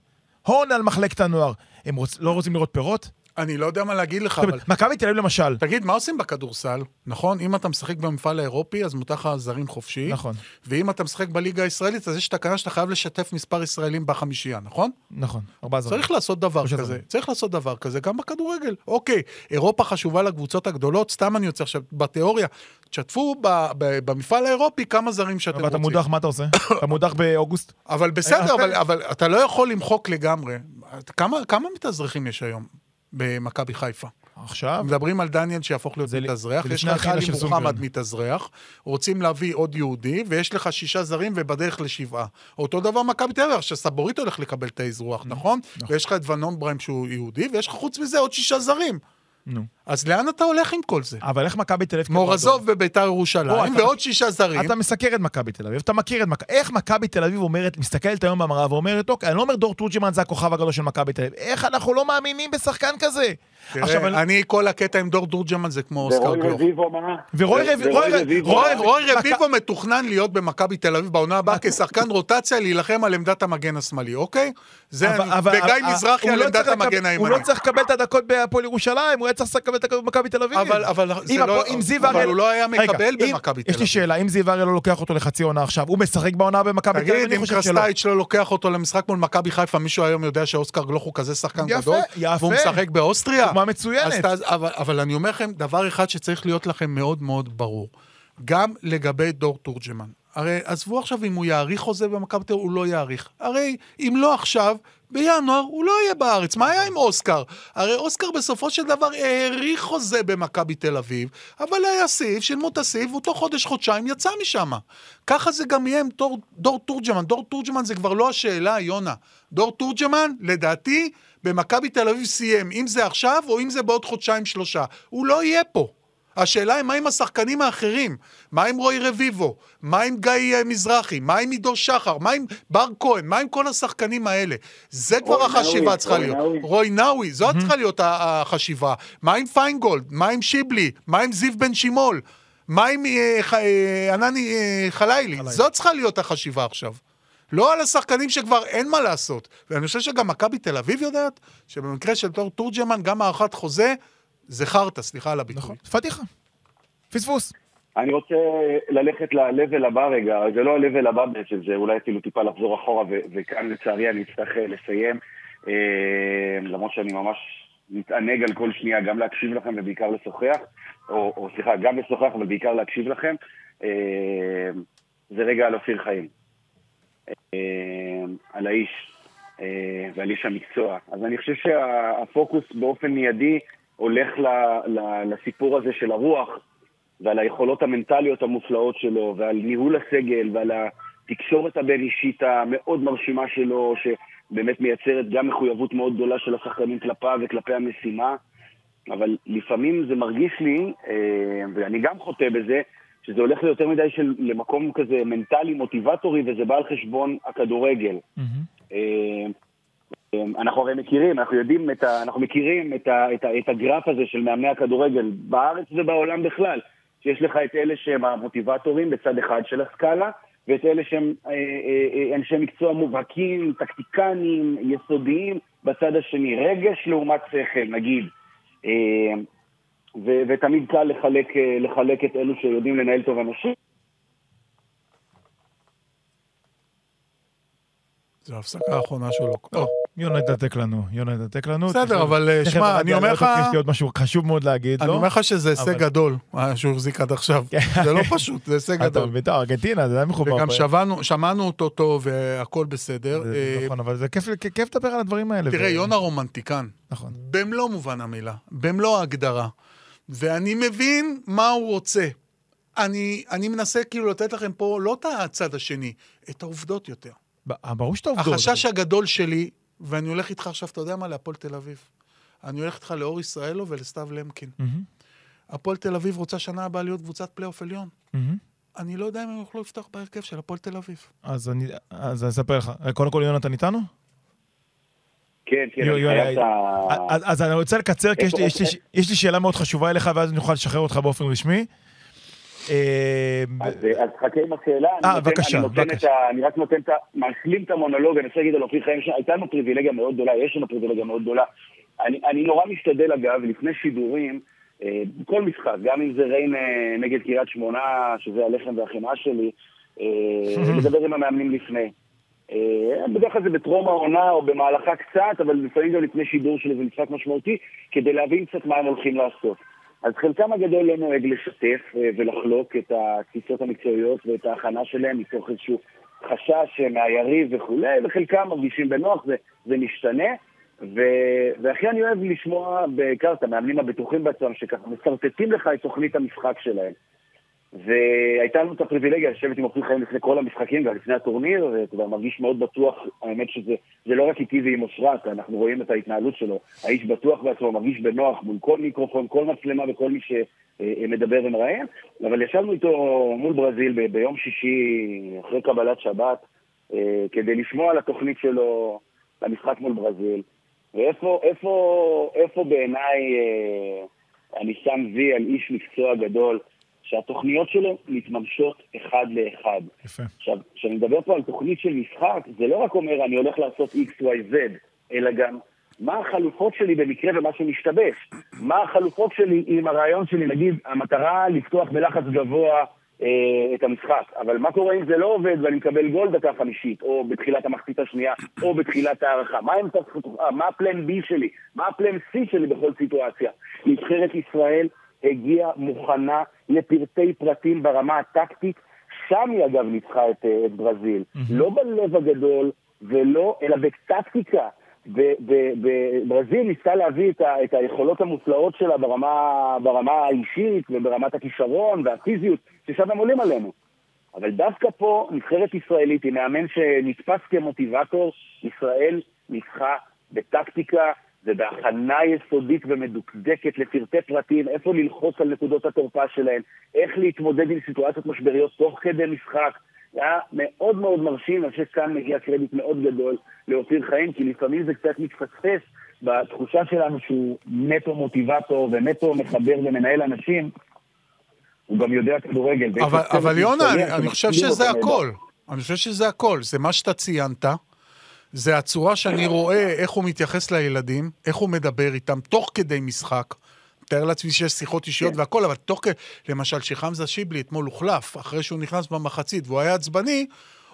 הון על מחלקת הנוער, הם רוצ, לא רוצים לראות פירות? אני לא יודע מה להגיד לך, אבל... מכבי תל אביב למשל, תגיד, מה עושים בכדורסל? נכון? אם אתה משחק במפעל האירופי, אז מותר לך זרים חופשי. נכון, ואם אתה משחק בליגה הישראלית, אז יש תקנה שאתה חייב לשתף מספר ישראלים בחמישייה, נכון? נכון, ארבעה זרים. צריך לעשות דבר כזה. זרים. צריך לעשות דבר כזה גם בכדורגל. אוקיי, אירופה חשובה לקבוצות הגדולות, סתם אני יוצא עכשיו, בתיאוריה, תשתפו ב- ב- במפעל האירופי כמה זרים שאתם אבל אתה רוצים. מודח, מה אתה עושה? אתה מודח באוגוסט? אבל בסדר, אה, אבל, אה. אבל אתה לא יכול למחוק לגמרי. כמה, כמה מתאזרחים יש היום במכבי חיפה? עכשיו? מדברים על דניאל שיהפוך להיות מתאזרח, יש לך עלי של מוחמד. מתאזרח, רוצים להביא עוד יהודי, ויש לך שישה זרים ובדרך לשבעה. אותו דבר מכבי תל אביב, שסבורית הולך לקבל את האזרוח, נכון? ויש לך את ונון בריים שהוא יהודי, ויש לך חוץ מזה עוד שישה זרים. נו. אז לאן אתה הולך עם כל זה? אבל איך מכבי תל אביב... מורזוב בביתר ירושלים, אתה- ועוד שישה זרים. אתה מסקר את מכבי תל אביב, אתה מכיר את מכבי... איך מכבי תל אביב אומרת, מסתכלת היום במראה ואומרת, אוקיי, אני לא אומר דור תורג'מן זה הכוכב הגדול של מכבי תל אביב, איך אנחנו לא מאמינים בשחקן כזה? עכשיו, תראה, אני, כל הקטע עם דור תורג'מן זה כמו אוסקר ורוי גלוך. רביבו מה? ורוי רביבו- ורוי רוי- רביבו, רוי- מה? רוי מכ- רביבו מתוכנן להיות במכבי תל אביב בעונה הבאה כשחקן רוטציה להילחם על עמדת המגן השמאלי, אוקיי? זה אבל- אני, אבל- וגיא מזרחי הוא על לא עמדת המגן הוא הימני. לא צריך לקבל את הדקות בהפועל ירושלים, הוא היה צריך לקבל את הדקות במכבי תל אביב. אבל, אבל, לא. הוא לא היה מקבל במכבי תל יש לי אביב. שאלה, אם זיו אריאל לא לוקח אותו לחצי עונה עכשיו, הוא משחק בעונה במכבי תל אביב? תגיד, אני אם. קרסטייץ' לא לוקח אותו למשחק מול מכבי חיפה, מישהו היום יודע שאוסקר גלוך הוא כזה שחקן יפה, גדול? יפה. והוא משחק באוסטריה? דוגמה מצוינת. אז, אבל, אבל אני אומר לכם, דבר אחד שצריך להיות לכם מאוד מאוד ברור. גם לגבי דור תורג'מן. הרי עזבו עכשיו אם הוא יאריך חוזה במכבי תל אביב, הוא לא יאריך. הרי אם לא עכשיו, בינואר הוא לא יהיה בארץ. מה היה עם אוסקר? הרי אוסקר בסופו של דבר האריך חוזה במכבי תל אביב, אבל היה סעיף, שילמו את הסעיף, ותוך חודש-חודשיים יצא משם. ככה זה גם יהיה עם דור, דור תורג'מן. דור תורג'מן זה כבר לא השאלה, יונה. דור תורג'מן, לדעתי, במכבי תל אביב סיים, אם זה עכשיו או אם זה בעוד חודשיים-שלושה. הוא לא יהיה פה. השאלה היא מה עם השחקנים האחרים? מה עם רועי רביבו? מה עם גיא אה, מזרחי? מה עם עידו שחר? מה עם בר כהן? מה עם כל השחקנים האלה? זה כבר החשיבה צריכה רוי להיות. רוי נאווי, זאת צריכה להיות החשיבה. מה עם פיינגולד? מה עם שיבלי? מה עם זיו בן שימול? מה עם אה, אה, ענני חלילי? זאת צריכה להיות החשיבה עכשיו. לא על השחקנים שכבר אין מה לעשות. ואני חושב שגם מכבי תל אביב יודעת שבמקרה של דור תורג'מן, גם הארכת חוזה, זה חרטא, סליחה על הביטוי. נכון, פדיחה. פספוס. אני רוצה ללכת ל-level הבא רגע, זה לא ה-level הבא בעצם, זה אולי אפילו טיפה לחזור אחורה, ו- וכאן לצערי אני אצטרך אה, לסיים, אה, למרות שאני ממש מתענג על כל שנייה, גם להקשיב לכם ובעיקר לשוחח, או, או סליחה, גם לשוחח אבל בעיקר להקשיב לכם, אה, זה רגע על אופיר חיים, על האיש אה, ועל איש המקצוע. אז אני חושב שהפוקוס באופן מיידי הולך ל- ל- לסיפור הזה של הרוח, ועל היכולות המנטליות המופלאות שלו, ועל ניהול הסגל, ועל התקשורת הבין-אישית המאוד מרשימה שלו, שבאמת מייצרת גם מחויבות מאוד גדולה של השחקנים כלפיו וכלפי המשימה. אבל לפעמים זה מרגיש לי, אה, ואני גם חוטא בזה, שזה הולך ליותר מדי של, למקום כזה מנטלי, מוטיבטורי, וזה בא על חשבון הכדורגל. אה, אנחנו הרי מכירים, אנחנו יודעים, את ה, אנחנו מכירים את, ה, את, ה, את הגרף הזה של מאמני הכדורגל בארץ ובעולם בכלל, שיש לך את אלה שהם המוטיבטורים בצד אחד של הסקאלה, ואת אלה שהם אה, אנשי מקצוע מובהקים, טקטיקנים, יסודיים, בצד השני. רגש לעומת שכל, נגיד. ו, ותמיד קל לחלק, אה, לחלק את אלו שיודעים לנהל טוב אנשים. זו ההפסקה האחרונה שלו. או, יונה ידתק לנו, יונה ידתק לנו. בסדר, אבל, אה, שמע, אני אומר לך- יש לי עוד משהו חשוב מאוד להגיד, אני לא? אומר לך שזה הישג גדול, שהוא החזיק עד עכשיו. זה לא פשוט, זה הישג אתה גדול. בית"ר, ארגנטינה, זה היה מחובר. וגם. שמענו- אותו טוב והכל בסדר. אה, נכון, אבל זה כיף- לדבר על הדברים האלה. תראה, יונה רומנטיקן. נכון. במלוא מובן המילה, במלוא ההגדרה. ואני מבין מה הוא רוצה. אני, אני מנסה כאילו לתת לכם פה לא את הצד השני, את העובדות יותר. ב- ברור שאתה עובדות. החשש הגדול שלי, ואני הולך איתך עכשיו, אתה יודע מה? להפועל תל אביב. אני הולך איתך לאור ישראלו ולסתיו למקין. מהמם, הפועל תל אביב רוצה שנה הבאה להיות קבוצת פלייאוף עליון. מהמם. אני לא יודע אם הם יוכלו לפתוח בהרכב של הפועל תל אביב. אז אני אז אני אספר לך. קודם כל, יונתן איתנו? כן, כן, יו- אני יו- חייב את ה... אז, אז אני רוצה לקצר, כי יש לי, יש, לי, יש לי שאלה מאוד חשובה אליך, ואז נוכל לשחרר אותך באופן רשמי. אה, אז, אז חכה עם השאלה. אני אה, בבקשה, אני בבקשה. אני רק נותן את ה... משלים את המונולוג, אני רוצה להגיד על אופיר חיים, הייתה לנו פריבילגיה מאוד גדולה, יש לנו פריבילגיה מאוד גדולה. אני, אני נורא משתדל, אגב, לפני שידורים, אה, כל משחק, גם אם זה ריין אה, נגד קריית שמונה, שזה הלחם והחמאה שלי, אה, לדבר עם המאמנים לפני. אה, בדרך כלל זה בטרום העונה או במהלכה קצת, אבל לפעמים גם לפני שידור של איזה משחק משמעותי, כדי להבין קצת מה הם הולכים לעשות. אז חלקם הגדול לא נוהג לשתף אה, ולחלוק את התפיסות המקצועיות ואת ההכנה שלהם מתוך איזשהו חשש מהיריב וכולי, וחלקם מרגישים בנוח, זה, זה משתנה. ו... והכי אני אוהב לשמוע בעיקר את המאמנים הבטוחים בעצמם, שככה משרטטים לך את תוכנית המשחק שלהם. והייתה לנו את הפריבילגיה לשבת עם אופיר חיים לפני כל המשחקים, גם לפני הטורניר, ואתה יודע, מרגיש מאוד בטוח, האמת שזה זה לא רק איתי ועם אושרת, אנחנו רואים את ההתנהלות שלו. האיש בטוח בעצמו, מרגיש בנוח מול כל מיקרופון, כל מצלמה וכל מי שמדבר ומראיין, אבל ישבנו איתו מול ברזיל ב- ביום שישי, אחרי קבלת שבת, אה, כדי לשמוע על התוכנית שלו למשחק מול ברזיל. ואיפה איפה, איפה בעיניי אה, אני שם וי על איש מקצוע גדול, שהתוכניות שלו מתממשות אחד לאחד. יפה. עכשיו, כשאני מדבר פה על תוכנית של משחק, זה לא רק אומר אני הולך לעשות XYZ, אלא גם מה החלופות שלי במקרה ומה שמשתבש. מה החלופות שלי עם הרעיון שלי, נגיד, המטרה לפתוח בלחץ גבוה אה, את המשחק, אבל מה קורה אם זה לא עובד ואני מקבל גול דקה חמישית, או בתחילת המחצית השנייה, או בתחילת ההערכה? מה, מה הפלן B שלי? מה הפלן C שלי בכל סיטואציה? נבחרת ישראל הגיעה מוכנה לפרטי פרטים ברמה הטקטית, שם היא אגב ניצחה את, אה, את ברזיל. לא בלב הגדול, ולא, אלא בטקטיקה. ברזיל ניסתה להביא את, ה, את היכולות המופלאות שלה ברמה, ברמה האישית וברמת הכישרון והפיזיות, ששם הם עולים עלינו. אבל דווקא פה נבחרת ישראלית עם מאמן שנתפס כמוטיבטור, ישראל ניצחה בטקטיקה ובהכנה יסודית ומדוקדקת לפרטי פרטים, איפה ללחוץ על נקודות התורפה שלהם, איך להתמודד עם סיטואציות משבריות תוך כדי משחק. זה היה מאוד מאוד מרשים, אני חושב שכאן מגיע קרדיט מאוד גדול לאופיר חיים, כי לפעמים זה קצת מתפספס בתחושה שלנו שהוא נטו מוטיבטור ונטו מחבר ומנהל אנשים. הוא גם יודע כדורגל. אבל, אבל יונה, אני, אני חושב שזה. הכל. אני חושב שזה הכל. זה מה שאתה ציינת, זה הצורה שאני רואה איך הוא מתייחס לילדים, איך הוא מדבר איתם, תוך כדי משחק. מתאר לעצמי שיש שיחות אישיות כן. והכל, אבל תוך כדי... למשל, שחמזה שיבלי אתמול הוחלף, אחרי שהוא נכנס במחצית והוא היה עצבני,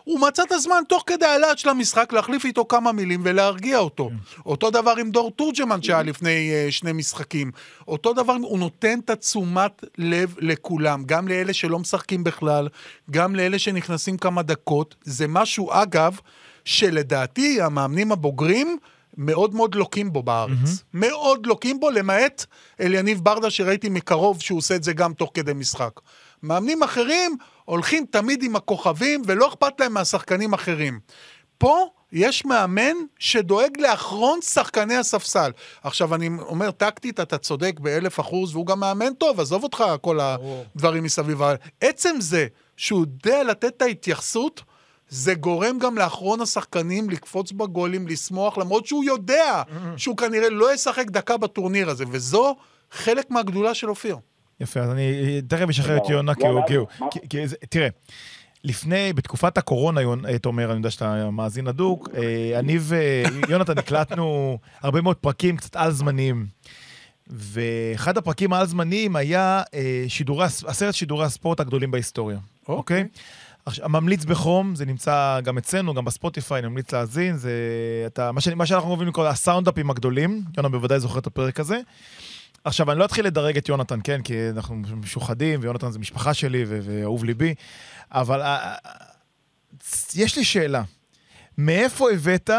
הוא מצא את הזמן תוך כדי הלהט של המשחק להחליף איתו כמה מילים ולהרגיע אותו. אותו דבר עם דור תורג'מן שהיה לפני uh, שני משחקים. אותו דבר, הוא נותן את התשומת לב לכולם, גם לאלה שלא משחקים בכלל, גם לאלה שנכנסים כמה דקות. זה משהו, אגב, שלדעתי המאמנים הבוגרים מאוד מאוד לוקים בו בארץ. מאוד לוקים בו, למעט אליניב ברדה שראיתי מקרוב שהוא עושה את זה גם תוך כדי משחק. מאמנים אחרים הולכים תמיד עם הכוכבים ולא אכפת להם מהשחקנים אחרים. פה יש מאמן שדואג לאחרון שחקני הספסל. עכשיו, אני אומר, טקטית, אתה צודק באלף אחוז, והוא גם מאמן טוב, עזוב אותך כל הדברים מסביב. עצם זה שהוא יודע לתת את ההתייחסות, זה גורם גם לאחרון השחקנים לקפוץ בגולים, לשמוח, למרות שהוא יודע שהוא כנראה לא ישחק דקה בטורניר הזה, וזו חלק מהגדולה של אופיר. יפה, אז אני תכף אשחרר את לא, יונה, כי לא, הוא... לא, כי הוא- מה? כי- כי זה- תראה, לפני, בתקופת הקורונה, אה, תומר, אני יודע שאתה מאזין הדוק, אה, אני ויונתן הקלטנו הרבה מאוד פרקים קצת על-זמניים. ואחד הפרקים העל-זמניים היה אה, שידורי, עשרת שידורי הספורט הגדולים בהיסטוריה, אוקיי? עכשיו, ממליץ בחום, זה נמצא גם אצלנו, גם בספוטיפיי, אני ממליץ להאזין, זה אתה, מה, שאני, מה שאנחנו אוהבים לקרוא הסאונדאפים הגדולים, יונה בוודאי זוכר את הפרק הזה. עכשיו, אני לא אתחיל לדרג את יונתן, כן? כי אנחנו משוחדים, ויונתן זה משפחה שלי ואהוב ליבי, אבל אה, אה, יש לי שאלה. מאיפה הבאת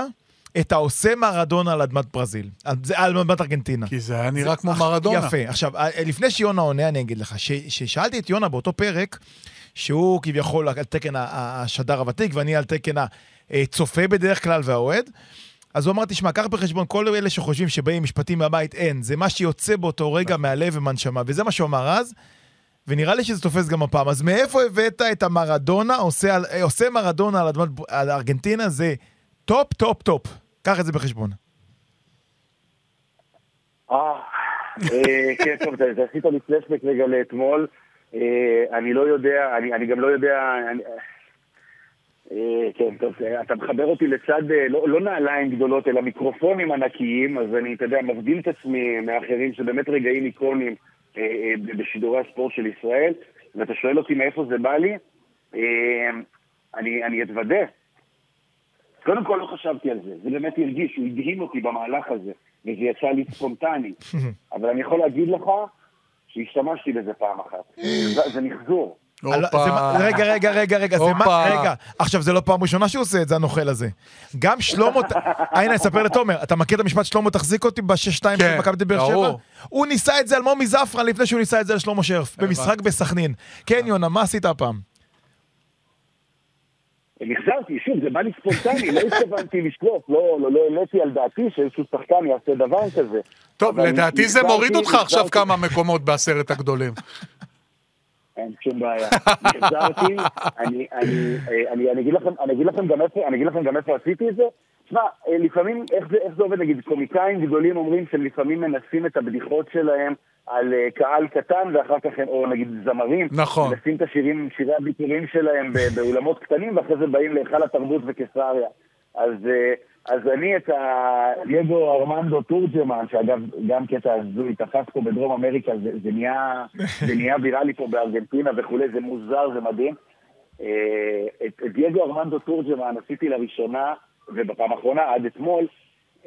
את העושה מרדונה על אדמת ברזיל, על, אדמת ארגנטינה. כי זה היה נראה כמו מרדונה. יפה. עכשיו, אה, לפני שיונה עונה, אני אגיד לך, ששאלתי את יונה באותו פרק, שהוא כביכול על תקן השדר הוותיק, ואני על תקן הצופה בדרך כלל והאוהד, אז הוא אמר, תשמע, קח בחשבון, כל אלה שחושבים שבאים משפטים מהבית, אין. זה מה שיוצא באותו רגע מהלב ומהנשמה, וזה מה שהוא אמר אז, ונראה לי שזה תופס גם הפעם. אז מאיפה הבאת את המרדונה, עושה, על- אה, עושה מרדונה על אדמת על ארגנטינה, זה top, top, top. קח את זה בחשבון. אה, אה, כן, טוב, אתה עשית לי פלשבק רגע לאתמול. אה, אני לא יודע, אני אני גם לא יודע... אני- אה, כן, טוב, אה, אתה מחבר אותי לצד, לא לא נעליים גדולות, אלא מיקרופונים ענקיים, אז אני, אתה יודע, מבדיל את עצמי מאחרים, שבאמת רגעים איקונים בשידורי הספורט של ישראל, ואתה שואל אותי מאיפה זה בא לי, אני אני אתוודה. קודם כל לא חשבתי על זה, זה באמת הרגיש, הוא הדהים אותי במהלך הזה, וזה יצא לי ספונטני. אבל אני יכול להגיד לך שהשתמשתי בזה פעם אחת. זה- זה מחזור. רגע, רגע, רגע, רגע, זה מה. רגע, עכשיו זה לא פעם ראשונה שהוא עושה את זה, הנוכל הזה. גם שלמה, הנה, אספר לתומר, אתה מכיר את המשפט שלמה תחזיק אותי בשש-שתיים כן, של מכבי באר שבע? הוא ניסה את זה על מומי זפרן לפני שהוא ניסה את זה על שלמה שרף, במשחק בסכנין. כן, יונה, מה עשית הפעם? מחזרתי, שוב, זה בא לי ספונטני, לא התכוונתי לשלוף, לא לא- לא העליתי על דעתי שאיזשהו שחקן יעשה דבר כזה. טוב, לדעתי זה מוריד אותך עכשיו כמה מקומות בעשרת הגדולים. אין שום בעיה. איפה, אני אגיד לכם גם איפה עשיתי את זה. תשמע, אה, לפעמים, איך זה, איך זה עובד, נגיד, קומיקאים גדולים אומרים שהם לפעמים מנסים את הבדיחות שלהם על אה, קהל קטן, ואחר כך הם, או נגיד זמרים, נכון. מנסים את השירים, שירי הביטורים שלהם באולמות קטנים, ואחרי זה באים להיכל התרבות וקיסריה. אז, אה, אז אני את הדייגו ארמנדו תורג'מן, שאגב, גם קטע הזוי, תפס פה בדרום אמריקה, זה, זה, נהיה, זה נהיה ויראלי פה בארגנטינה וכולי, זה מוזר, זה מדהים. את, את דייגו ארמנדו תורג'מן עשיתי לראשונה, ובפעם האחרונה, עד אתמול,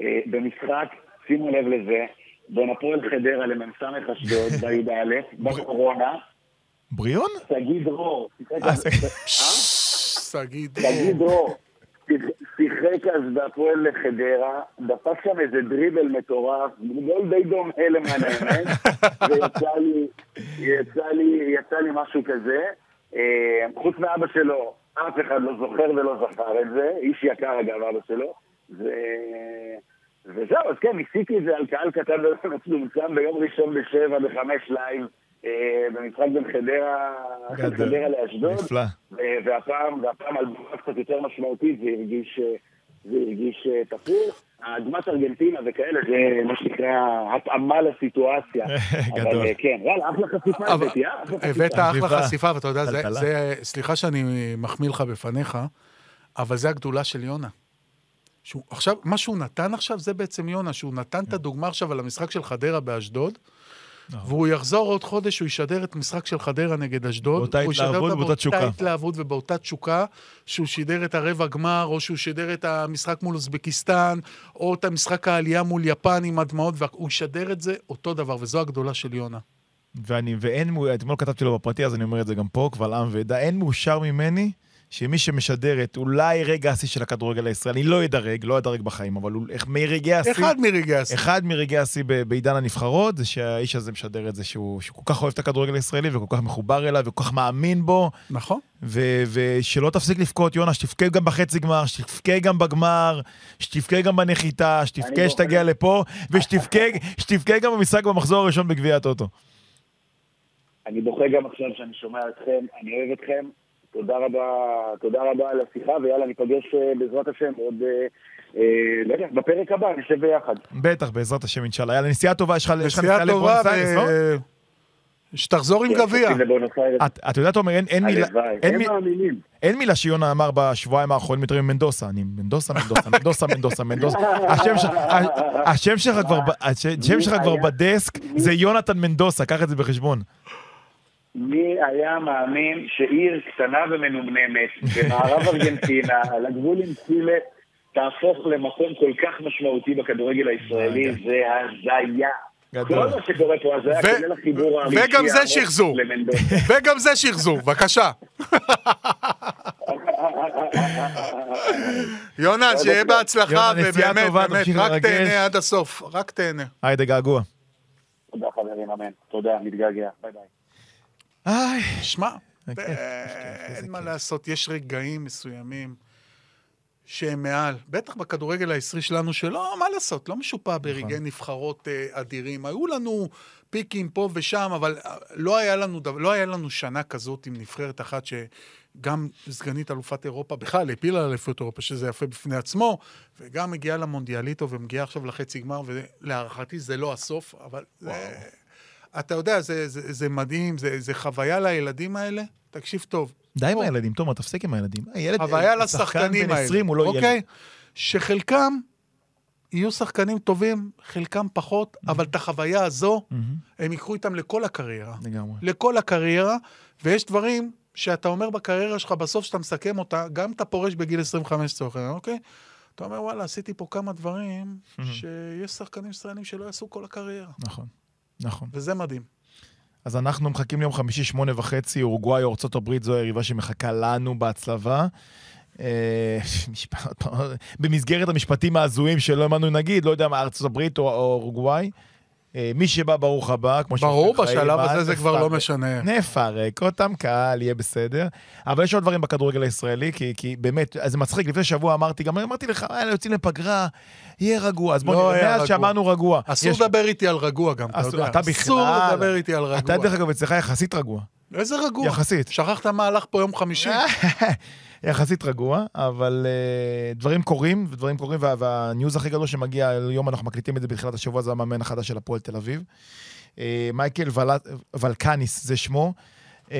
אה, במשחק, שימו לב לזה, בין הפועל חדרה למ"ס אשדוד, בי"א, בקורונה, בריאון? שגיא דרור, שיחק- אה, זה- תגיד, שגיא דרור, שיחק אז בהפועל חדרה, דפק שם איזה דריבל מטורף, גול די דומה למען האמת, ויצא לי, יצא לי, יצא לי משהו כזה. אה, חוץ מאבא שלו, אף אחד לא זוכר ולא זכר את זה, איש יקר אגב, אבא שלו. ו... וזהו, אז כן, ניסיתי את זה על קהל קטן ומצומצם ביום ראשון בשבע, בחמש live, אה, במשחק בין חדרה. חדרה לאשדוד. נפלא. ו- והפעם, והפעם על במה קצת יותר משמעותית, זה הרגיש, זה הרגיש אה, תפור. אדמת ארגנטינה וכאלה, זה מה שנקרא התאמה לסיטואציה. גדול. אבל אה, כן, יאללה, אחלה חשיפה אבל הבאתי, אה? הבאת. אחלה חשיפה. ואתה יודע, זה- סליחה שאני מחמיא לך בפניך, אבל זה הגדולה של יונה. שהוא, עכשיו, מה שהוא נתן עכשיו זה בעצם יונה, שהוא נתן את הדוגמה עכשיו על המשחק של חדרה באשדוד. והוא יחזור עוד חודש, הוא ישדר את משחק של חדרה נגד אשדוד. באותה הוא התלהבות אותה ובאותה תשוקה. באותה התלהבות ובאותה תשוקה, שהוא שידר את הרבע גמר, או שהוא שידר את המשחק מול אוזבקיסטן, או את המשחק העלייה מול יפן עם הדמעות, והוא ישדר את זה אותו דבר, וזו הגדולה של יונה. ואני, ואין, מו- אתמול כתבתי לו בפרטי, אז אני אומר את זה גם פה, קבל עם ועדה, אין מאושר ממני שמי שמשדר את אולי רגע השיא של הכדורגל הישראלי, לא ידרג, לא ידרג בחיים, אבל הוא- איך מרגעי השיא, אחד מרגעי השיא. אחד מרגעי השיא בעידן הנבחרות, זה שהאיש הזה משדר את זה שהוא, שהוא כל כך אוהב את הכדורגל הישראלי וכל כך מחובר אליו וכל כך מאמין בו, נכון. ו- ושלא תפסיק לבכות, יונה, שתבכה גם בחצי גמר, שתבכה גם בגמר, שתבכה גם בנחיתה, שתבכה אני שתגיע לפה, ושתבכה שתבכה גם במשחק במחזור הראשון בגביע הטוטו. אני בוכה גם עכשיו שאני שומע אתכם, אני אוהב אתכם. תודה רבה, תודה רבה על השיחה, ויאללה, ניפגש אה, בעזרת השם עוד, אה, אה, לא יודע, בפרק הבא, נשב ביחד. בטח, בעזרת השם, אינשאללה. יאללה, נסיעה טובה, יש לך נסיעה טובה, לבואנוס איירס, לא? ו- שתחזור עם כן, גביע. את- את יודעת, עומר, אין- מילה- הלוואי, אין הם מי- מאמינים. אין מילה שיונה אמר בשבועיים האחרונים יותר ממנדוסה. אני מנדוסה, מנדוסה, מנדוסה, מנדוסה, מנדוסה. השם שלך- כבר? בדסק, זה יונתן מנדוסה, קח את זה בחשבון. מי היה מאמין שעיר קטנה ומנומנמת במערב ארגנטינה, על הגבול עם צ'ילה, תהפוך למקום כל כך משמעותי בכדורגל הישראלי, זה הזיה. גדול. כל מה שקורה פה הזיה, ו- כולל החיבור הרגשי וגם זה שחזור. וגם זה שחזור, בבקשה. יונתן, שיהיה בהצלחה, ובאמת, באמת, רק. תהנה עד הסוף, רק תהנה. היידה געגוע. תודה חברים, אמן. תודה, מתגעגע. ביי ביי. איי, שמע, כיף, כיף, איזה אין מה כיף. לעשות, יש רגעים מסוימים שהם מעל. בטח בכדורגל הישראלי שלנו, שלא, מה לעשות, לא משופע ברגעי נכון. נבחרות אה, אדירים. היו לנו פיקים פה ושם, אבל אה, לא היה לנו, דבר- לא היה לנו שנה כזאת עם נבחרת אחת שגם סגנית אלופת אירופה בכלל העפילה על אליפות אירופה, שזה יפה בפני עצמו, וגם מגיעה למונדיאליטו ומגיעה עכשיו לחצי גמר, ולהערכתי זה לא הסוף, אבל זה... אתה יודע, זה, זה, זה מדהים, זה, זה חוויה לילדים האלה. תקשיב טוב. די עם. הילדים, תומר, תפסיק עם הילדים. הילד, חוויה אה, שחקן לשחקנים בן האלה. 20 הוא לא ילד. אוקיי? שחלקם יהיו שחקנים טובים, חלקם פחות, אבל את החוויה הזו, מהמם, הם ייקחו איתם לכל הקריירה. לגמרי. לכל הקריירה, ויש דברים שאתה אומר בקריירה שלך, בסוף שאתה מסכם אותה, גם אתה פורש בגיל 25 לצורך העניין, אוקיי? אתה אומר, וואלה, עשיתי פה כמה דברים שיש שחקנים ישראלים שלא יעשו כל הקריירה, נכון, נכון. וזה מדהים. אז אנחנו מחכים ליום חמישי, שמונה וחצי, אורוגוואי או ארה"ב, זו היריבה שמחכה לנו בהצלבה. אה, במסגרת המשפטים ההזויים שלא האמנו נגיד, לא יודע מה, ארצות הברית או אורוגוואי. אה, מי שבא, ברוך הבא, כמו ברור, שאומרים, חיים, בשלב הזה זה כבר לא. משנה. נפרק אותם, קהל, יהיה בסדר. אבל יש עוד דברים בכדורגל הישראלי, כי, כי באמת, זה מצחיק, לפני שבוע אמרתי, גם אמרתי לך, יאללה, יוצאים לפגרה, יהיה רגוע. אז בוא לא נראה, מאז. שאמרנו רגוע. אסור לדבר איתי על רגוע גם, אתה יודע. אתה אסור. לדבר איתי על רגוע. אתה, דרך אגב, אצלך יחסית רגוע. איזה רגוע? יחסית. שכחת מה הלך פה יום חמישי? יחסית רגוע, אבל uh, דברים קורים, ודברים קורים, וה, והניוז הכי גדול שמגיע, היום אנחנו מקליטים את זה בתחילת השבוע, זה המאמן החדש של הפועל תל אביב. Uh, מייקל ול... ולקניס זה שמו. Uh,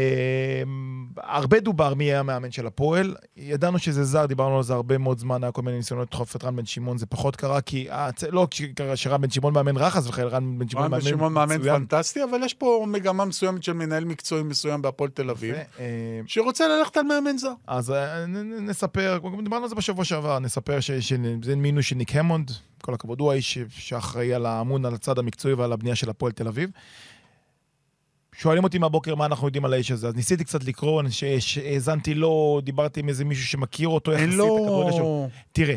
הרבה דובר מי יהיה המאמן של הפועל. ידענו שזה זר, דיברנו על זה הרבה מאוד זמן, היה כל מיני ניסיונות לדחוף את רן בן שמעון, זה פחות קרה, כי הצ... לא כשקרה שרן בן שמעון מאמן רחס וחלילה, רן בן שמעון רן מאמן בן שמעון מאמן מצוין. פנטסטי, אבל יש פה מגמה מסוימת של מנהל מקצועי מסוים בהפועל תל אביב, אה, שרוצה ללכת על מאמן זר. אז אה, נספר, דיברנו על זה בשבוע שעבר, נספר שזה מינוי של ניק המונד, כל הכבוד, הוא האיש שאחראי על האמון על הצד המקצועי ועל הבנייה של הפועל תל אביב. שואלים אותי מהבוקר מה אנחנו יודעים על האיש הזה, אז ניסיתי קצת לקרוא, שהאזנתי לו, דיברתי עם איזה מישהו שמכיר אותו אין יחסית שלו. תראה,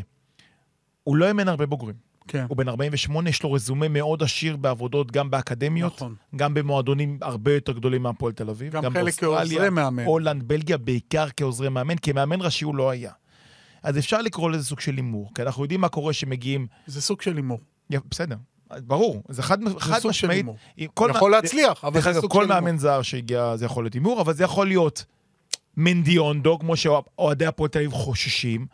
הוא לא אימן הרבה בוגרים. כן, הוא בן 48, יש לו רזומה מאוד עשיר בעבודות, גם באקדמיות, נכון. גם במועדונים הרבה יותר גדולים מהפועל תל אביב. גם חלק כעוזרי מאמן. הולנד, בלגיה, בעיקר כעוזרי מאמן, כמאמן ראשי הוא לא היה. אז אפשר לקרוא לזה סוג של הימור, כי אנחנו יודעים מה קורה שמגיעים... זה סוג של הימור. בסדר, ברור, זה חד, חד משמעית. כל יכול מה- להצליח, אבל זה סוג כל של הימור. מאמן זר שהגיע, זה יכול להיות הימור, אבל זה יכול להיות מנדיונדו, כמו שאוהדי הפועל תל אביב חוששים,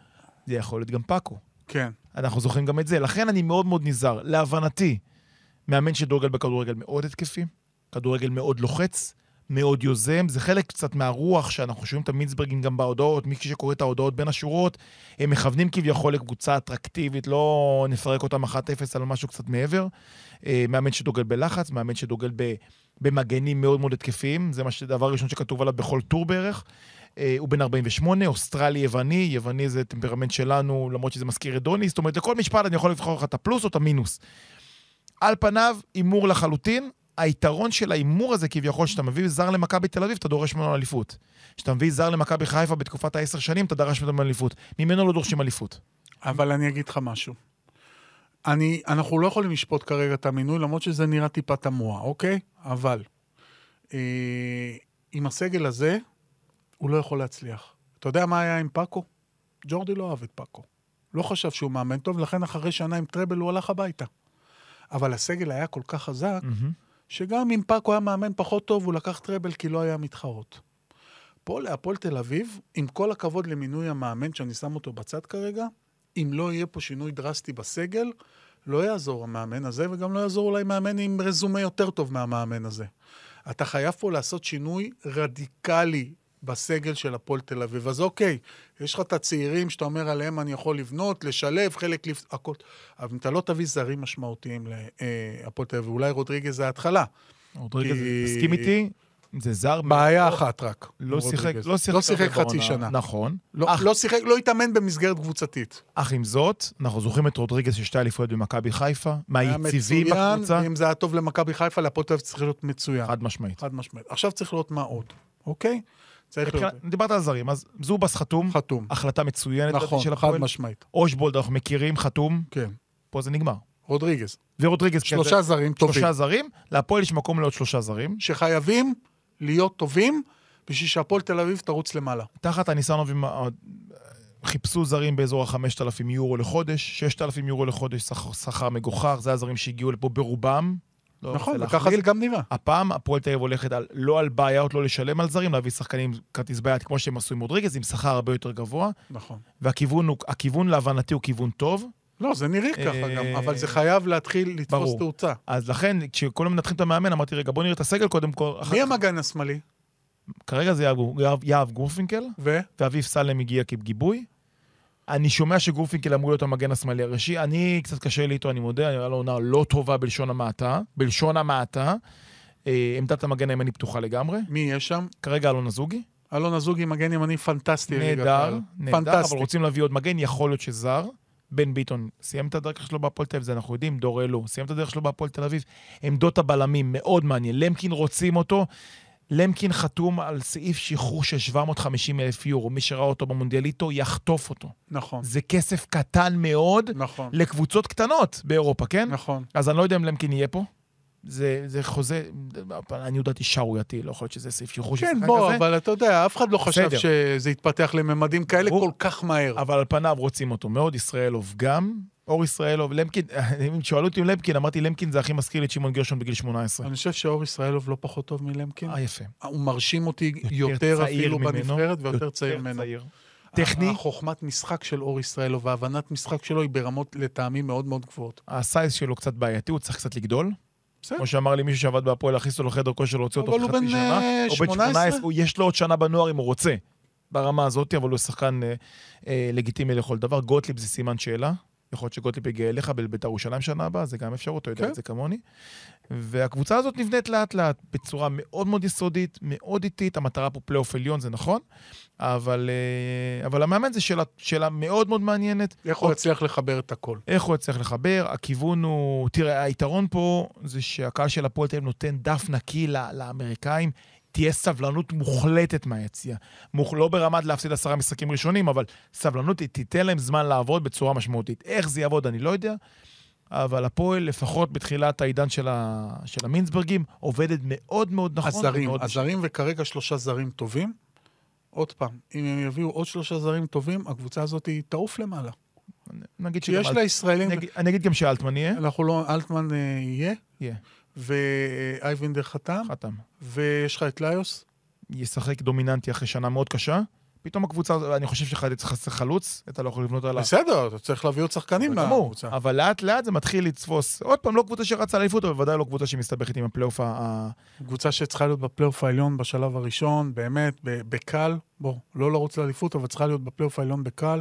זה יכול להיות גם פאקו. כן. אנחנו זוכרים גם את זה. לכן אני מאוד מאוד נזהר. להבנתי, מאמן שדורגל בכדורגל מאוד התקפי, כדורגל מאוד לוחץ, מאוד יוזם. זה חלק קצת מהרוח שאנחנו שומעים את המינסברגים גם בהודעות, מי שקורא את ההודעות בין השורות, הם מכוונים כביכול לקבוצה אטרקטיבית, לא נפרק אותם 1-0 על משהו קצת מעבר. אה, מאמן שדוגל בלחץ, מאמן שדוגל. במגנים מאוד מאוד התקפיים, זה מה שדבר ראשון שכתוב עליו בכל טור בערך. אה, הוא בן 48, אוסטרלי יווני, יווני זה טמפרמנט שלנו, למרות שזה מזכיר את דוני, זאת אומרת, לכל משפט אני יכול לבחור לך את הפלוס או את המינוס. על פניו, הימור לחלוטין. היתרון של ההימור הזה כביכול, שאתה מביא זר למכבי תל אביב, אתה דורש ממנו אליפות. כשאתה מביא זר למכבי חיפה בתקופת העשר שנים, אתה דרש ממנו אליפות. ממנו לא דורשים אליפות. אבל אני אגיד לך משהו. אני, אנחנו לא יכולים לשפוט כרגע את המינוי, למרות שזה נראה טיפה תמוה, אוקיי? אבל אה, עם הסגל הזה, הוא לא יכול להצליח. אתה יודע מה היה עם פאקו? ג'ורדי לא אהב את פאקו. לא חשב שהוא מאמן טוב, לכן אחרי שנה עם טראבל הוא הלך הביתה. אבל הסגל היה כל כך חזק, שגם אם פאקו היה מאמן פחות טוב, הוא לקח טראבל כי לא היה מתחרות. פה להפועל תל אביב, עם כל הכבוד למינוי המאמן, שאני שם אותו בצד כרגע, אם לא יהיה פה שינוי דרסטי בסגל, לא יעזור המאמן הזה, וגם לא יעזור אולי מאמן עם רזומה יותר טוב מהמאמן הזה. אתה חייב פה לעשות שינוי רדיקלי בסגל של הפועל תל אביב. אז אוקיי, יש לך את הצעירים שאתה אומר עליהם אני יכול לבנות, לשלב, חלק לפ... הכל. אבל אם אתה לא תביא זרים משמעותיים להפועל תל אביב, אולי רודריגז זה ההתחלה. רודריגז, כי- תסכים איתי, זה זר... בעיה מאוד- אחת רק. לא שיחק. לא שיחק, לא שיחק חצי. שנה. נכון. לא, אך, לא שיחק, לא התאמן במסגרת קבוצתית. אך עם זאת, אנחנו זוכרים את רודריגז של שתי אליפויות במכבי חיפה, מהיציבים בקבוצה, ואם זה היה טוב למכבי חיפה, להפועל תל אביב צריך להיות מצוין. חד משמעית. חד משמעית. עכשיו צריך לראות מה עוד, אוקיי? צריך להיות. דיברת על זרים, אז זובס חתום, חתום. החלטה מצוינת נכון, של חד הפועל. משמעית. אושבולד אנחנו מכירים, חתום, כן. פה זה נגמר. רודריגז. ורודריגז, כן, שלושה זה- זרים טובים. שלושה זרים, להפועל יש מקום לעוד שלושה זרים. שחייבים להיות טובים בשביל שהפועל תל אביב תרוץ למעלה. תחת הניסנובים חיפשו זרים באזור ה-5,000 יורו לחודש, 6,000 יורו לחודש, שכר מגוחך, זה הזרים שהגיעו לפה ברובם. לא נכון, וככה. זה גם נראה. הפעם הפועל תל אביב הולכת על, לא על בעיות, לא לשלם על זרים, להביא שחקנים כרטיס בעיית כמו שהם עשו עם רודריגז, עם שכר הרבה יותר גבוה, נכון. והכיוון הוא, הכיוון להבנתי הוא כיוון טוב. לא, זה נראה ככה אה, גם, אבל זה חייב להתחיל לתפוס. תאוצה. אז לכן, כשכולם מנתחים את המאמן, אמרתי, רגע, בוא נראה את הסגל קודם כל. מי המגן השמאלי? כרגע זה יהב גורפינקל, ו? ואביב סלם הגיע כגיבוי. אני שומע שגורפינקל אמור להיות המגן השמאלי הראשי. אני, קצת קשה לי איתו, אני מודה, היה לו עונה לא טובה בלשון המעטה. בלשון המעטה. אה, עמדת המגן הימני פתוחה לגמרי. מי יש שם? כרגע אלון אזוגי. אלון אזוגי מגן ימני פנטסטי. נהדר. נהדר, אבל. רוצים להביא עוד מגן, יכול להיות שזר. בן ביטון סיים את הדרך שלו בהפועל תל אביב, זה אנחנו יודעים, דור אלו סיים את הדרך שלו בהפועל תל אביב. עמדות הבלמים, מאוד מעניין. למקין רוצים אותו. למקין חתום על סעיף שחרור של 750 אלף יורו. מי שראה אותו במונדיאליטו, יחטוף אותו. נכון, זה כסף קטן מאוד נכון, לקבוצות קטנות באירופה, כן? נכון. אז אני לא יודע אם למקין יהיה פה. זה, זה חוזה, אני יודעתי שערורייתי, לא יכול להיות שזה סעיף שחרור של כן, שחקן בוא, כזה. אבל אתה יודע, אף אחד לא חשב בסדר. שזה יתפתח לממדים כאלה ברור. כל כך מהר. אבל על פניו רוצים אותו מאוד, ישראלוב גם. אור ישראלוב, למקין, אם שאלו אותי עם למקין, אמרתי למקין זה הכי מזכיר לי את שמעון גרשון בגיל 18. אני חושב שאור ישראלוב לא פחות טוב מלמקין. אה, יפה. הוא מרשים אותי יותר אפילו בנבחרת ויותר צעיר ממנו. טכני, החוכמת משחק של אור ישראלוב והבנת משחק שלו היא ברמות לטעמים מאוד מאוד גבוהות. ה size שלו קצת בעייתי, הוא צריך קצת לגדול. בסדר. כמו שאמר לי מישהו שעבד בהפועל, להכניס אותו לחדר כושר, להוציא אותו אבל חצי שנה. אה, הוא בן 18? הוא- יש לו עוד שנה בנוער אם הוא רוצה. ברמה הזאת, אבל הוא שחקן אה, אה, לגיטימי לכל דבר. גוטליב זה סימן שאלה. יכול להיות שגוטליב יגיע אליך בבית"ר ירושלים שנה הבאה, זה גם אפשרות, אתה יודע כן. את זה כמוני. והקבוצה הזאת נבנית לאט-לאט, בצורה מאוד מאוד יסודית, מאוד איטית. המטרה פה פלייאוף עליון, זה נכון, אבל, אה, אבל המאמן זה שאלה, שאלה מאוד מאוד מעניינת. איך הוא יצליח לחבר את הכל? איך הוא יצליח לחבר, הכיוון הוא... תראה, היתרון פה זה שהקהל של הפועל תל אביב נותן דף נקי לאמריקאים. תהיה סבלנות מוחלטת מהיציאה. מוח... לא ברמת להפסיד עשרה משחקים ראשונים, אבל סבלנות, היא תיתן להם זמן לעבוד בצורה משמעותית. איך זה יעבוד, אני לא יודע, אבל הפועל, לפחות בתחילת העידן של, ה... של המינסברגים, עובדת מאוד מאוד נכון. הזרים, הזרים וכרגע שלושה זרים טובים. עוד פעם, אם הם יביאו עוד שלושה זרים טובים, הקבוצה הזאת תעוף למעלה. נגיד שגם יש אל- לה ישראלים, אני אגיד- גם שאלטמן יהיה. אנחנו לא, אלטמן אה, יהיה, יהיה, ואייבנדר חתם, חתם. ויש לך את ליוס. ישחק דומיננטי אחרי שנה מאוד קשה. פתאום הקבוצה, אני חושב שחייב חסר חלוץ, אתה לא יכול לבנות עליו. בסדר, אתה צריך להביא עוד שחקנים. לקבוצה. אבל לאט לאט זה מתחיל לתפוס. עוד פעם, לא קבוצה שרצה לאליפות, אבל ודאי לא קבוצה שמסתבכת עם הפלייאוף ה-. קבוצה שצריכה להיות בפלייאוף העליון בשלב הראשון, באמת, בקל, בוא, לא לרוץ לאליפות, אבל צריכה להיות בפלייאוף העליון בקל.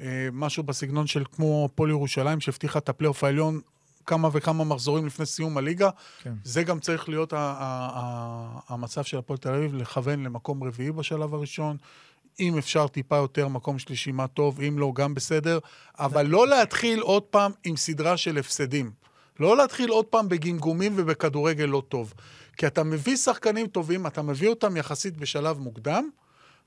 אה, משהו בסגנון של כמו הפועל ירושלים, שהבטיחה את הפלייאוף העליון כמה וכמה מחזורים לפני סיום הליגה. כן. זה גם צריך להיות ה- ה- ה- המצב של הפועל תל אביב, לכוון למקום רביעי בשלב הראשון. אם אפשר טיפה יותר, מקום שלישי, מה טוב, אם לא, גם בסדר. אבל לא להתחיל עוד פעם עם סדרה של הפסדים. לא להתחיל עוד פעם בגמגומים ובכדורגל לא טוב. כי אתה מביא שחקנים טובים, אתה מביא אותם יחסית בשלב מוקדם,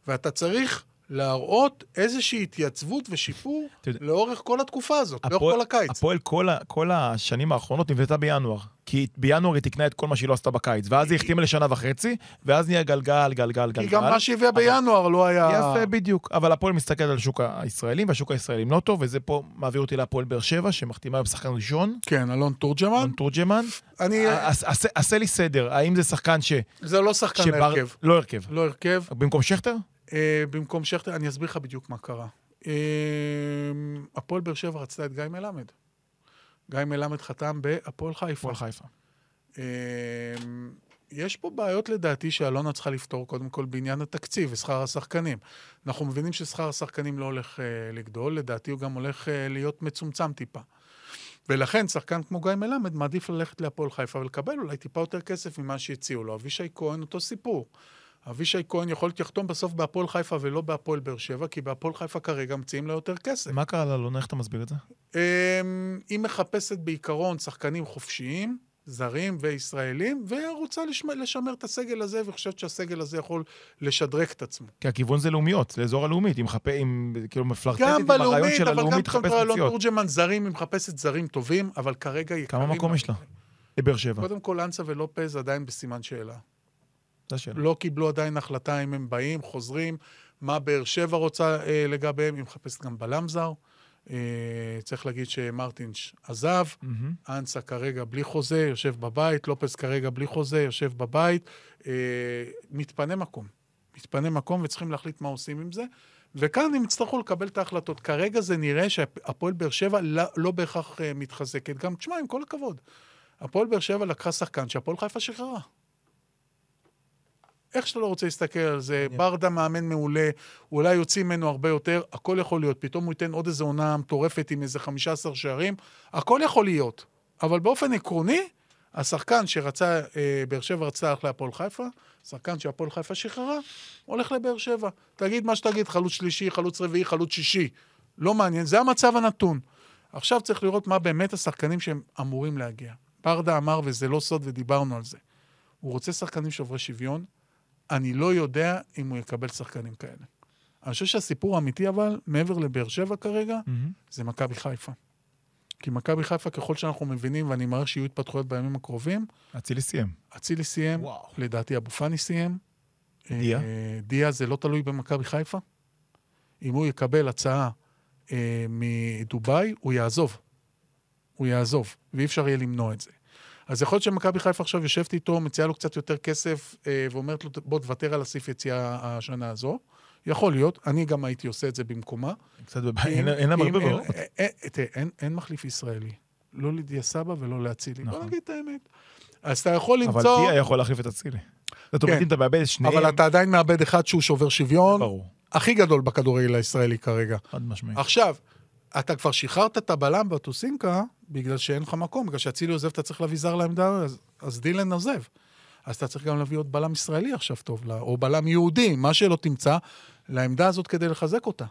ואתה צריך להראות איזושהי התייצבות ושיפור לאורך כל התקופה הזאת, לאורך הפועל- כל הקיץ. הפועל כל, ה- כל השנים האחרונות נבנתה בינואר. כי בינואר היא תקנה את כל מה שהיא לא עשתה בקיץ. ואז היא החתימה לשנה וחצי, ואז נהיה גלגל, גלגל, גלגל. כי גם מה שהביאה בינואר לא היה... יפה, בדיוק. אבל הפועל מסתכל על השוק הישראלי, והשוק הישראלים לא טוב, וזה פה מעביר אותי להפועל באר שבע, שמחתימה היום שחקן ראשון, כן, אלון תורג'מן. אלון תורג'מן. אני... עש- עשה- לי סדר, האם זה שחקן ש... זה לא שחקן הרכב. לא הרכב. לא הרכב. במקום שכטר? אה, במקום שכטר, אני אסביר לך בדיוק מה קרה. אה, הפועל באר שבע רצתה את גיא מלמד. גיא מלמד חתם בהפועל חיפה. הפועל חיפה. אה, יש פה בעיות לדעתי שאלונה צריכה לפתור קודם כל בעניין התקציב ושכר השחקנים. אנחנו מבינים ששכר השחקנים לא הולך אה, לגדול, לדעתי הוא גם הולך אה, להיות מצומצם טיפה. ולכן שחקן כמו גיא מלמד מעדיף ללכת להפועל חיפה ולקבל אולי טיפה יותר כסף ממה שהציעו לו. אבישי כהן אותו סיפור. אבישי כהן יכול להיות יחתום בסוף בהפועל חיפה ולא בהפועל באר שבע, כי בהפועל חיפה כרגע מציעים לה יותר כסף. מה קרה לאלונה? איך אתה מסביר את זה? אמ, היא מחפשת בעיקרון שחקנים חופשיים, זרים וישראלים, ורוצה לשמר, לשמר את הסגל הזה, וחושבת שהסגל הזה יכול לשדרג את עצמו. כי הכיוון זה לאומיות, זה אזור הלאומית, היא מחפה, עם, כאילו מפלרטטת גם עם הרעיון בלאומית, של אבל גם הלאומית לחפש קונטרה אלון פציעות. תורג'מן זרים, היא מחפשת זרים טובים, אבל כרגע יקרים. כמה מקום יש לה? לבאר שבע. קודם כל, אנסה ולופז עדיין בסימן שאלה. לא קיבלו עדיין החלטה אם הם באים, חוזרים, מה באר שבע רוצה אה, לגביהם, היא מחפשת גם בלם זר. אה, צריך להגיד שמרטינש עזב, מהמם. אנסה כרגע בלי חוזה, יושב בבית, לופס כרגע בלי חוזה, יושב בבית. אה, מתפנה מקום. מתפנה מקום וצריכים להחליט מה עושים עם זה. וכאן הם יצטרכו לקבל את ההחלטות. כרגע זה נראה שהפועל באר שבע לא, לא בהכרח אה, מתחזקת. גם, תשמע, עם כל הכבוד, הפועל באר שבע לקחה שחקן שהפועל חיפה שחררה. איך שאתה לא רוצה להסתכל על זה, ברדה מאמן מעולה, אולי יוצאים ממנו הרבה יותר, הכל יכול להיות. פתאום הוא ייתן עוד איזו עונה מטורפת עם איזה 15 שערים, הכל יכול להיות. אבל באופן עקרוני, השחקן שרצה, אה, באר שבע רצתה ללכת להפועל חיפה, שחקן שהפועל חיפה שחררה, הולך לבאר שבע. תגיד מה שתגיד, חלוץ שלישי, חלוץ רביעי, חלוץ שישי. לא מעניין, זה המצב הנתון. עכשיו צריך לראות מה באמת השחקנים שהם אמורים להגיע. ברדה אמר, וזה לא סוד ודיברנו על זה, הוא רוצה שחקנים שוברי שוויון, אני לא יודע אם הוא יקבל שחקנים כאלה. אני חושב שהסיפור האמיתי, אבל, מעבר לבאר שבע כרגע, מהמם. זה מכבי חיפה. כי מכבי חיפה, ככל שאנחנו מבינים, ואני מעריך שיהיו התפתחויות בימים הקרובים, אצילי סיים. אצילי סיים, וואו. לדעתי אבו פאני סיים. דיה? אה, דיה זה לא תלוי במכבי חיפה. אם הוא יקבל הצעה אה, מדובאי, הוא יעזוב. הוא יעזוב, ואי אפשר יהיה למנוע את זה. אז יכול להיות שמכבי חיפה עכשיו יושבת איתו, מציעה לו קצת יותר כסף, אה, ואומרת לו, בוא תוותר על הסעיף יציאה השנה הזו. יכול להיות, אני גם הייתי עושה את זה במקומה. קצת בבעיה, אין- להם הרבה ברירות. אה, אה, תראה, אין- מחליף ישראלי. לא לדיה סבא ולא לאצילי. בוא נכון. נגיד את האמת. אז אתה יכול אבל למצוא... דיה יכול להחליף את אצילי. זאת אומרת, כן. אם אתה מאבד את שניהם, אבל אתה עדיין מאבד אחד שהוא שובר שוויון, ברור, הכי גדול בכדורגל הישראלי כרגע. חד משמעית. עכשיו, אתה כבר שחררת את הבלם בטוסינקה, בגלל שאין לך מקום, בגלל שאצילי עוזב, אתה צריך להביא זר לעמדה, אז, אז דילן עוזב. אז אתה צריך גם להביא עוד בלם ישראלי עכשיו טוב, או בלם יהודי, מה שלא תמצא, לעמדה הזאת כדי לחזק אותה.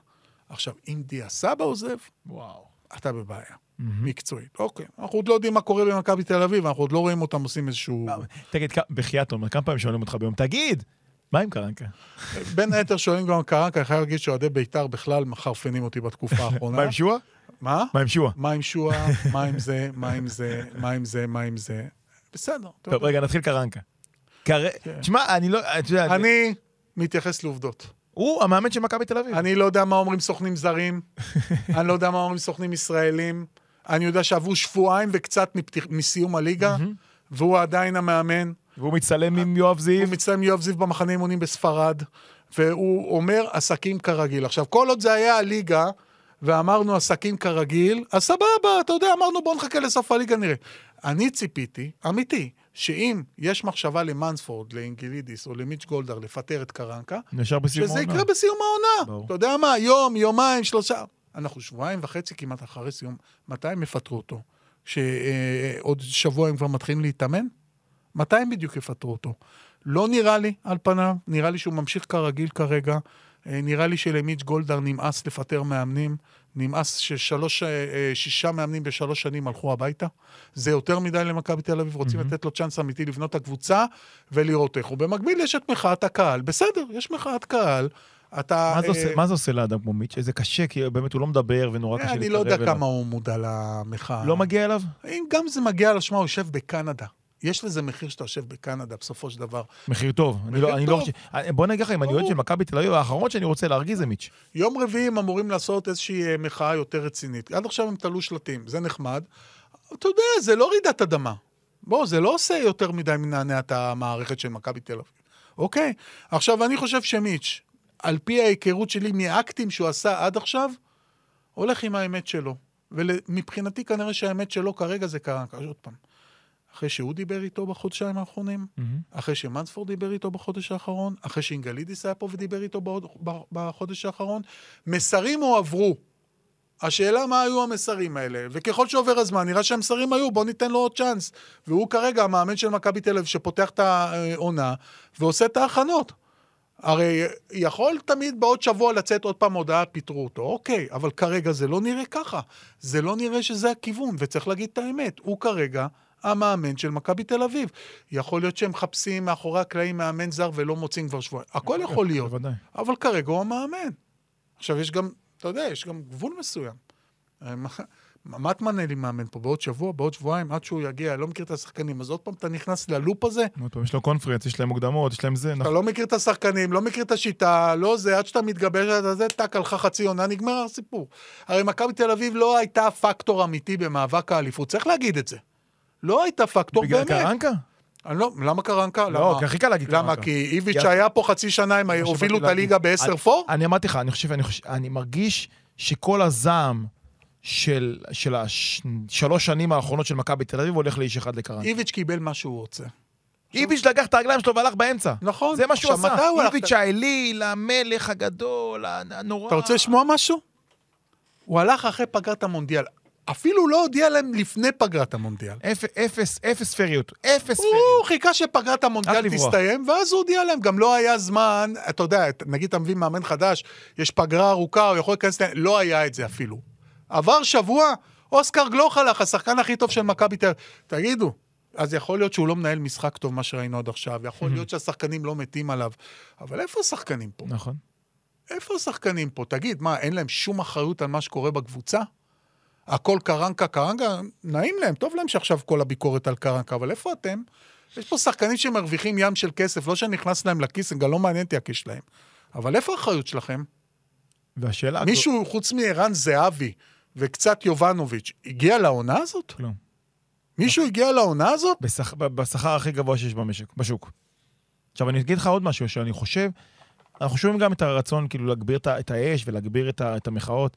עכשיו, אם דיה סבא עוזב, וואו. אתה בבעיה, מהמם. מקצועית. אוקיי, אנחנו עוד לא יודעים מה קורה במכבי תל אביב, אנחנו עוד לא רואים אותם עושים איזשהו... תגיד, כ- בחייאת כמה פעמים שואלים אותך ביום, תגיד, מה עם קרנקה? בין היתר שואלים גם קרנקה, אני חייב להגיד שאוהדי בית"ר בכלל מחרפנים אותי בתקופה האחרונה. מה עם שועה? מה? מה עם שועה? מה עם שועה? מה עם זה? מה עם זה? מה עם זה? מה עם זה? בסדר. טוב. רגע, נתחיל קרנקה. קר- תשמע, אני לא, יודע, אני מתייחס לעובדות. הוא המאמן של מכבי תל אביב. אני לא יודע מה אומרים סוכנים זרים, אני לא יודע מה אומרים סוכנים ישראלים, אני יודע שעברו שבועיים וקצת מסיום הליגה, והוא עדיין המאמן. והוא מצטלם עם יואב זיו. הוא מצטלם עם יואב זיו במחנה אימונים בספרד, והוא אומר עסקים כרגיל. עכשיו, כל עוד זה היה הליגה, ואמרנו עסקים כרגיל, אז סבבה, אתה יודע, אמרנו בוא נחכה לסוף הליגה נראה. אני ציפיתי, אמיתי, שאם יש מחשבה למנספורד, לאינגלידיס או למיץ' גולדהר לפטר את קרנקה, שזה. יקרה בסיום העונה. ברור. אתה יודע מה, יום, יומיים, שלושה. אנחנו שבועיים וחצי כמעט אחרי סיום. מתי הם יפטרו אותו? שעוד שבוע הם כבר מתחילים להתאמן? מתי הם בדיוק יפטרו אותו? לא נראה לי, על פניו, נראה לי שהוא ממשיך כרגיל כרגע. אה, נראה לי שלמיץ' גולדהר נמאס לפטר מאמנים. נמאס ששלוש, אה, אה, שישה מאמנים בשלוש שנים הלכו הביתה. זה יותר מדי למכבי תל אביב, רוצים לתת לו צ'אנס אמיתי לבנות את הקבוצה ולראות איך. ובמקביל יש את מחאת הקהל. בסדר, יש מחאת קהל. אתה... מה זה עושה- מה זה עושה לאדם כמו מיץ'? איזה קשה, כי באמת הוא לא מדבר ונורא קשה אני לא יודע להתקרב כמה אליו. הוא מודע למחאה. לא מגיע אליו? אם גם זה מגיע לשמה, הוא יושב בקנדה. יש לזה מחיר שאתה יושב בקנדה, בסופו של דבר. מחיר טוב. אני מחיר לא- אני לא טוב. חושב... בוא נגיד לך, אם אני אוהד. של מכבי תל אביב, האחרון שאני רוצה להרגיז זה מיץ'. יום רביעי הם אמורים לעשות איזושהי אה, מחאה יותר רצינית. עד עכשיו הם תלו שלטים, זה נחמד. אתה יודע, זה לא רעידת אדמה. בוא, זה לא עושה יותר מדי מנענע את המערכת של מכבי תל אביב. אוקיי? עכשיו, אני חושב שמיץ', על פי ההיכרות שלי מאקטים שהוא עשה עד עכשיו, הולך עם האמת שלו. ומבחינתי כנראה שהאמת שלו כרגע זה קרנקה. עוד פעם. אחרי שהוא דיבר איתו בחודשיים האחרונים, אחרי שמנספורד דיבר איתו בחודש האחרון, אחרי שאינגלידיס היה פה ודיבר איתו בעוד, בחודש האחרון, מסרים הועברו. השאלה מה היו המסרים האלה, וככל שעובר הזמן, נראה שהמסרים היו, בוא ניתן לו עוד צ'אנס. והוא כרגע המאמן של מכבי תל אביב שפותח את העונה ועושה את ההכנות. הרי יכול תמיד בעוד שבוע לצאת עוד פעם הודעה, פיטרו אותו, אוקיי, אבל כרגע זה לא נראה ככה. זה לא נראה שזה הכיוון, וצריך להגיד את האמת. הוא כרגע המאמן של מכבי תל אביב. יכול להיות שהם מחפשים מאחורי הקלעים מאמן זר ולא מוצאים כבר שבועיים. הכל יכול להיות. בוודאי. אבל כרגע הוא המאמן. עכשיו, יש גם, אתה יודע, יש גם גבול מסוים. מה- מה את מנה לי מאמן פה? בעוד שבוע, בעוד שבועיים, עד שהוא יגיע, לא מכיר את השחקנים, אז עוד פעם אתה נכנס ללופ הזה, עוד פעם, יש לו קונפרנס, יש להם מוקדמות, יש להם זה, אתה נכון. לא מכיר את השחקנים, לא מכיר את השיטה, לא זה, עד שאתה מתגבש על זה, טאק, הלכה חצי עונה, נגמר הסיפור. הרי מכבי תל אביב לא הייתה פקטור אמיתי במאבק האליפות, צריך להגיד את זה. לא הייתה פקטור בגלל באמת. קרנקה? אני לא, למה קרנקה? לא, למה? כי הכי קל להגיד למה? קרנקה. כי איביץ' היה פה חצי שנה, הם הובילו את הליגה להגיד. ב-10 אני- אמרתי לך, אני חושב, אני חושב, אני מרגיש שכל הזעם של, של השלוש שנים האחרונות של מכבי תל אביב הולך לאיש אחד לקרנקה. איביץ' קיבל מה שהוא רוצה. איביץ' לקח את הרגליים שלו והלך באמצע. נכון. זה מה שהוא עשה. איביץ' האליל, המלך הגדול, הנורא. אתה רוצה לשמוע משהו? הוא הלך אחרי פגרת המונדיאל. אפילו לא הודיע להם לפני פגרת המונדיאל. אפ- אפס, אפס פריות. אפס הוא פריות. חיכה שפגרת המונדיאל. תסתיים, ואז הוא הודיע להם. גם לא היה זמן, אתה יודע, נגיד אתה מביא מאמן חדש, יש פגרה ארוכה, הוא יכול להיכנס... לא היה את זה אפילו. עבר שבוע, אוסקר גלוך הלך, השחקן הכי טוב של מכבי תל. תגידו, אז יכול להיות שהוא לא מנהל משחק טוב, מה שראינו עד עכשיו, יכול להיות שהשחקנים לא מתים עליו, אבל איפה השחקנים פה? נכון. איפה השחקנים פה? תגיד, מה, אין להם שום אחריות על מה שקורה בקבוצה? הכל קרנקה, קרנקה, נעים להם, טוב להם שעכשיו כל הביקורת על קרנקה, אבל איפה אתם? יש פה שחקנים שמרוויחים ים של כסף, לא שנכנס להם לכיס, גם לא מעניין אותי הכיס שלהם. אבל איפה האחריות שלכם? והשאלה... מישהו חוץ מערן זהבי וקצת יובנוביץ', הגיע לעונה הזאת? כלום. מישהו הגיע לעונה הזאת? בשכר הכי גבוה שיש במשק, בשוק. עכשיו, אני אגיד לך עוד משהו, שאני חושב, אנחנו שומעים גם את הרצון כאילו להגביר את את האש ולהגביר את, ה- את המחאות.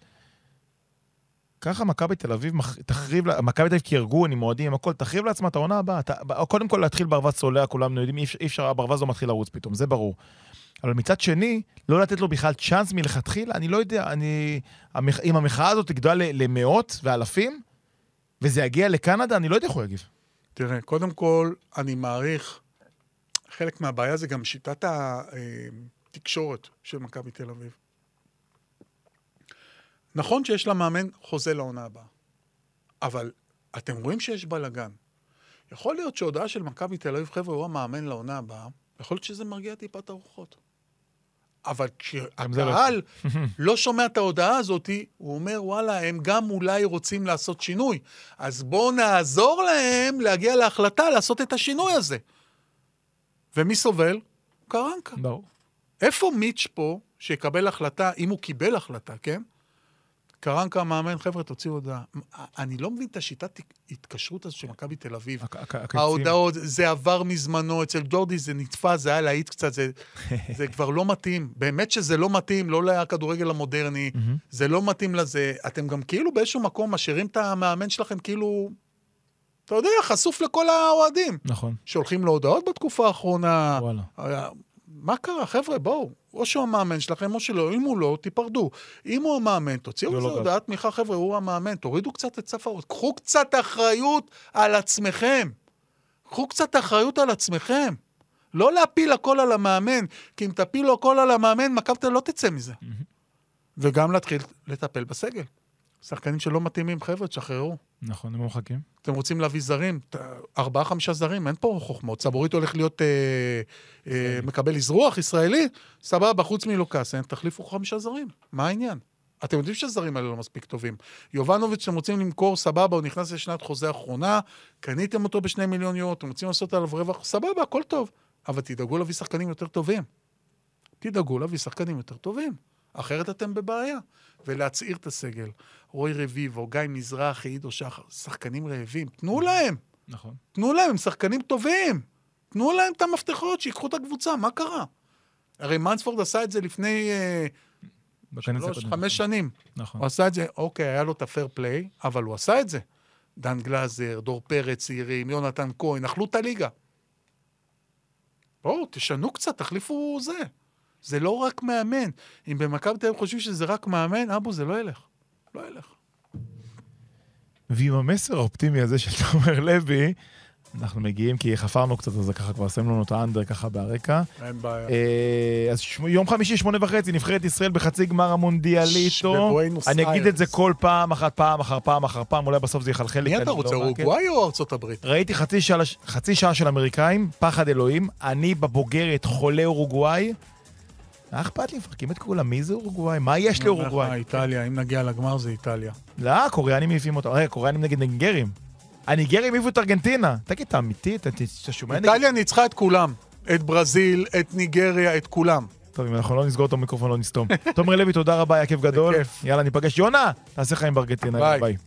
ככה מכבי תל אביב תחריב, מכבי תל אביב כארגון עם אוהדים, עם הכל, תחריב לעצמה את העונה הבאה. קודם כל להתחיל ברווז צולע, כולנו יודעים, אי אפשר- הברווז לא מתחיל לרוץ פתאום, זה ברור. אבל מצד שני, לא לתת לו בכלל צ'אנס מלכתחילה, אני לא יודע, אני... אם המחאה הזאת תגדל למאות ואלפים, וזה יגיע לקנדה, אני לא יודע איך הוא יגיב. תראה, קודם כל, אני מעריך, חלק מהבעיה זה גם שיטת התקשורת של מכבי תל אביב. נכון שיש למאמן חוזה לעונה הבאה, אבל אתם רואים שיש בלאגן. יכול להיות שהודעה של מכבי תל אביב, חבר'ה, הוא המאמן לעונה הבאה, יכול להיות שזה מרגיע טיפה את הרוחות. אבל לא כשהקהל לא שומע את ההודעה הזאת, הוא אומר, וואלה, הם גם אולי רוצים לעשות שינוי. אז בואו נעזור להם להגיע להחלטה לעשות את השינוי הזה. ומי סובל? קרנקה. ברור. איפה מיץ' פה, שיקבל החלטה, אם הוא קיבל החלטה, כן? קרנקה המאמן, חבר'ה, תוציאו הודעה. אני לא מבין את השיטת התקשרות הזו של מכבי תל אביב. ההודעות, זה עבר מזמנו, אצל ג'ורדי זה נתפס, זה היה להיט קצת, זה, זה כבר לא מתאים. באמת שזה לא מתאים, לא לכדורגל המודרני. זה לא מתאים לזה. אתם גם כאילו באיזשהו מקום משאירים את המאמן שלכם כאילו, אתה יודע, חשוף לכל האוהדים. נכון, שולחים לו הודעות בתקופה האחרונה. וואלה. מה קרה, חבר'ה, בואו. או שהוא המאמן שלכם או שלא, אם הוא לא, תיפרדו. אם הוא המאמן, תוציאו זה איזה לא. הודעת תמיכה, חבר'ה, הוא המאמן. תורידו קצת את סף הראש. קחו קצת אחריות על עצמכם. קחו קצת אחריות על עצמכם. לא להפיל הכל על המאמן, כי אם תפילו הכל על המאמן, מכבי אביב לא תצא מזה. וגם להתחיל לטפל בסגל. שחקנים שלא מתאימים, חבר'ה, תשחררו. נכון, הם לא מחכים. אתם רוצים להביא זרים, ארבעה, חמישה זרים, אין פה חוכמות. סבורית הולך להיות אה, אה, מקבל אזרוח ישראלי, סבבה, חוץ מלוקאסן, תחליפו חמישה זרים. מה העניין? אתם יודעים שהזרים האלה לא מספיק טובים. יובנוביץ', אתם רוצים למכור, סבבה, הוא נכנס לשנת חוזה אחרונה, קניתם אותו בשני מיליון יורו, אתם רוצים לעשות עליו רווח, סבבה, הכל טוב. אבל תדאגו להביא שחקנים יותר טובים. תדאגו להביא שחקנים יותר טובים. אחרת אתם בבעיה. ולהצעיר את הסגל. רוי רביבו, גיא מזרחי, עידו שחר, שחקנים רעבים, תנו להם, נכון. תנו להם, הם שחקנים טובים. תנו להם את המפתחות, שיקחו את הקבוצה, מה קרה? הרי מנספורד עשה את זה לפני אה, שלוש. חמש שנים. נכון. הוא עשה את זה, אוקיי, היה לו את הפייר פליי, אבל הוא עשה את זה. דן גלאזר, דור פרץ צעירים, יונתן כהן, אכלו את הליגה. בואו, תשנו קצת, תחליפו זה. זה לא רק מאמן. אם במכבי תל אביב חושבים שזה רק מאמן, אבו, זה לא ילך. לא ילך. ועם המסר האופטימי הזה של תומר לוי, אנחנו מגיעים כי חפרנו קצת, אז ככה כבר שמים לנו את האנדר ככה ברקע. אין בעיה. אה, אז ש- יום חמישי, שמונה וחצי, נבחרת ישראל בחצי גמר המונדיאליטו. אני אגיד את זה. כל פעם, אחת פעם, אחר פעם, אחר פעם, אולי בסוף זה יחלחל לי. מי אתה רוצה, לא מעקב. אורוגוואי או ארצות הברית? ראיתי חצי שעה, חצי שעה של אמריקאים, פחד אלוהים, אני בבוגרת חולה אורוגוואי. מה אכפת לי? מפרקים את כולם, מי זה אורוגוואי? מה יש לאורוגוואי? איטליה, אם נגיע לגמר זה איטליה. לא, הקוריאנים מעיפים אותם. רגע, קוריאנים נגד ניגרים. הניגרים העיפו את ארגנטינה. תגיד, אתה אמיתי? אתה שומע? איטליה ניצחה את כולם. את ברזיל, את ניגריה, את כולם. טוב, אם אנחנו לא נסגור את המיקרופון, לא נסתום. תומר לוי, תודה רבה, היה כיף גדול. יאללה, ניפגש. יונה, תעשה חיים בארגנטינה. ביי.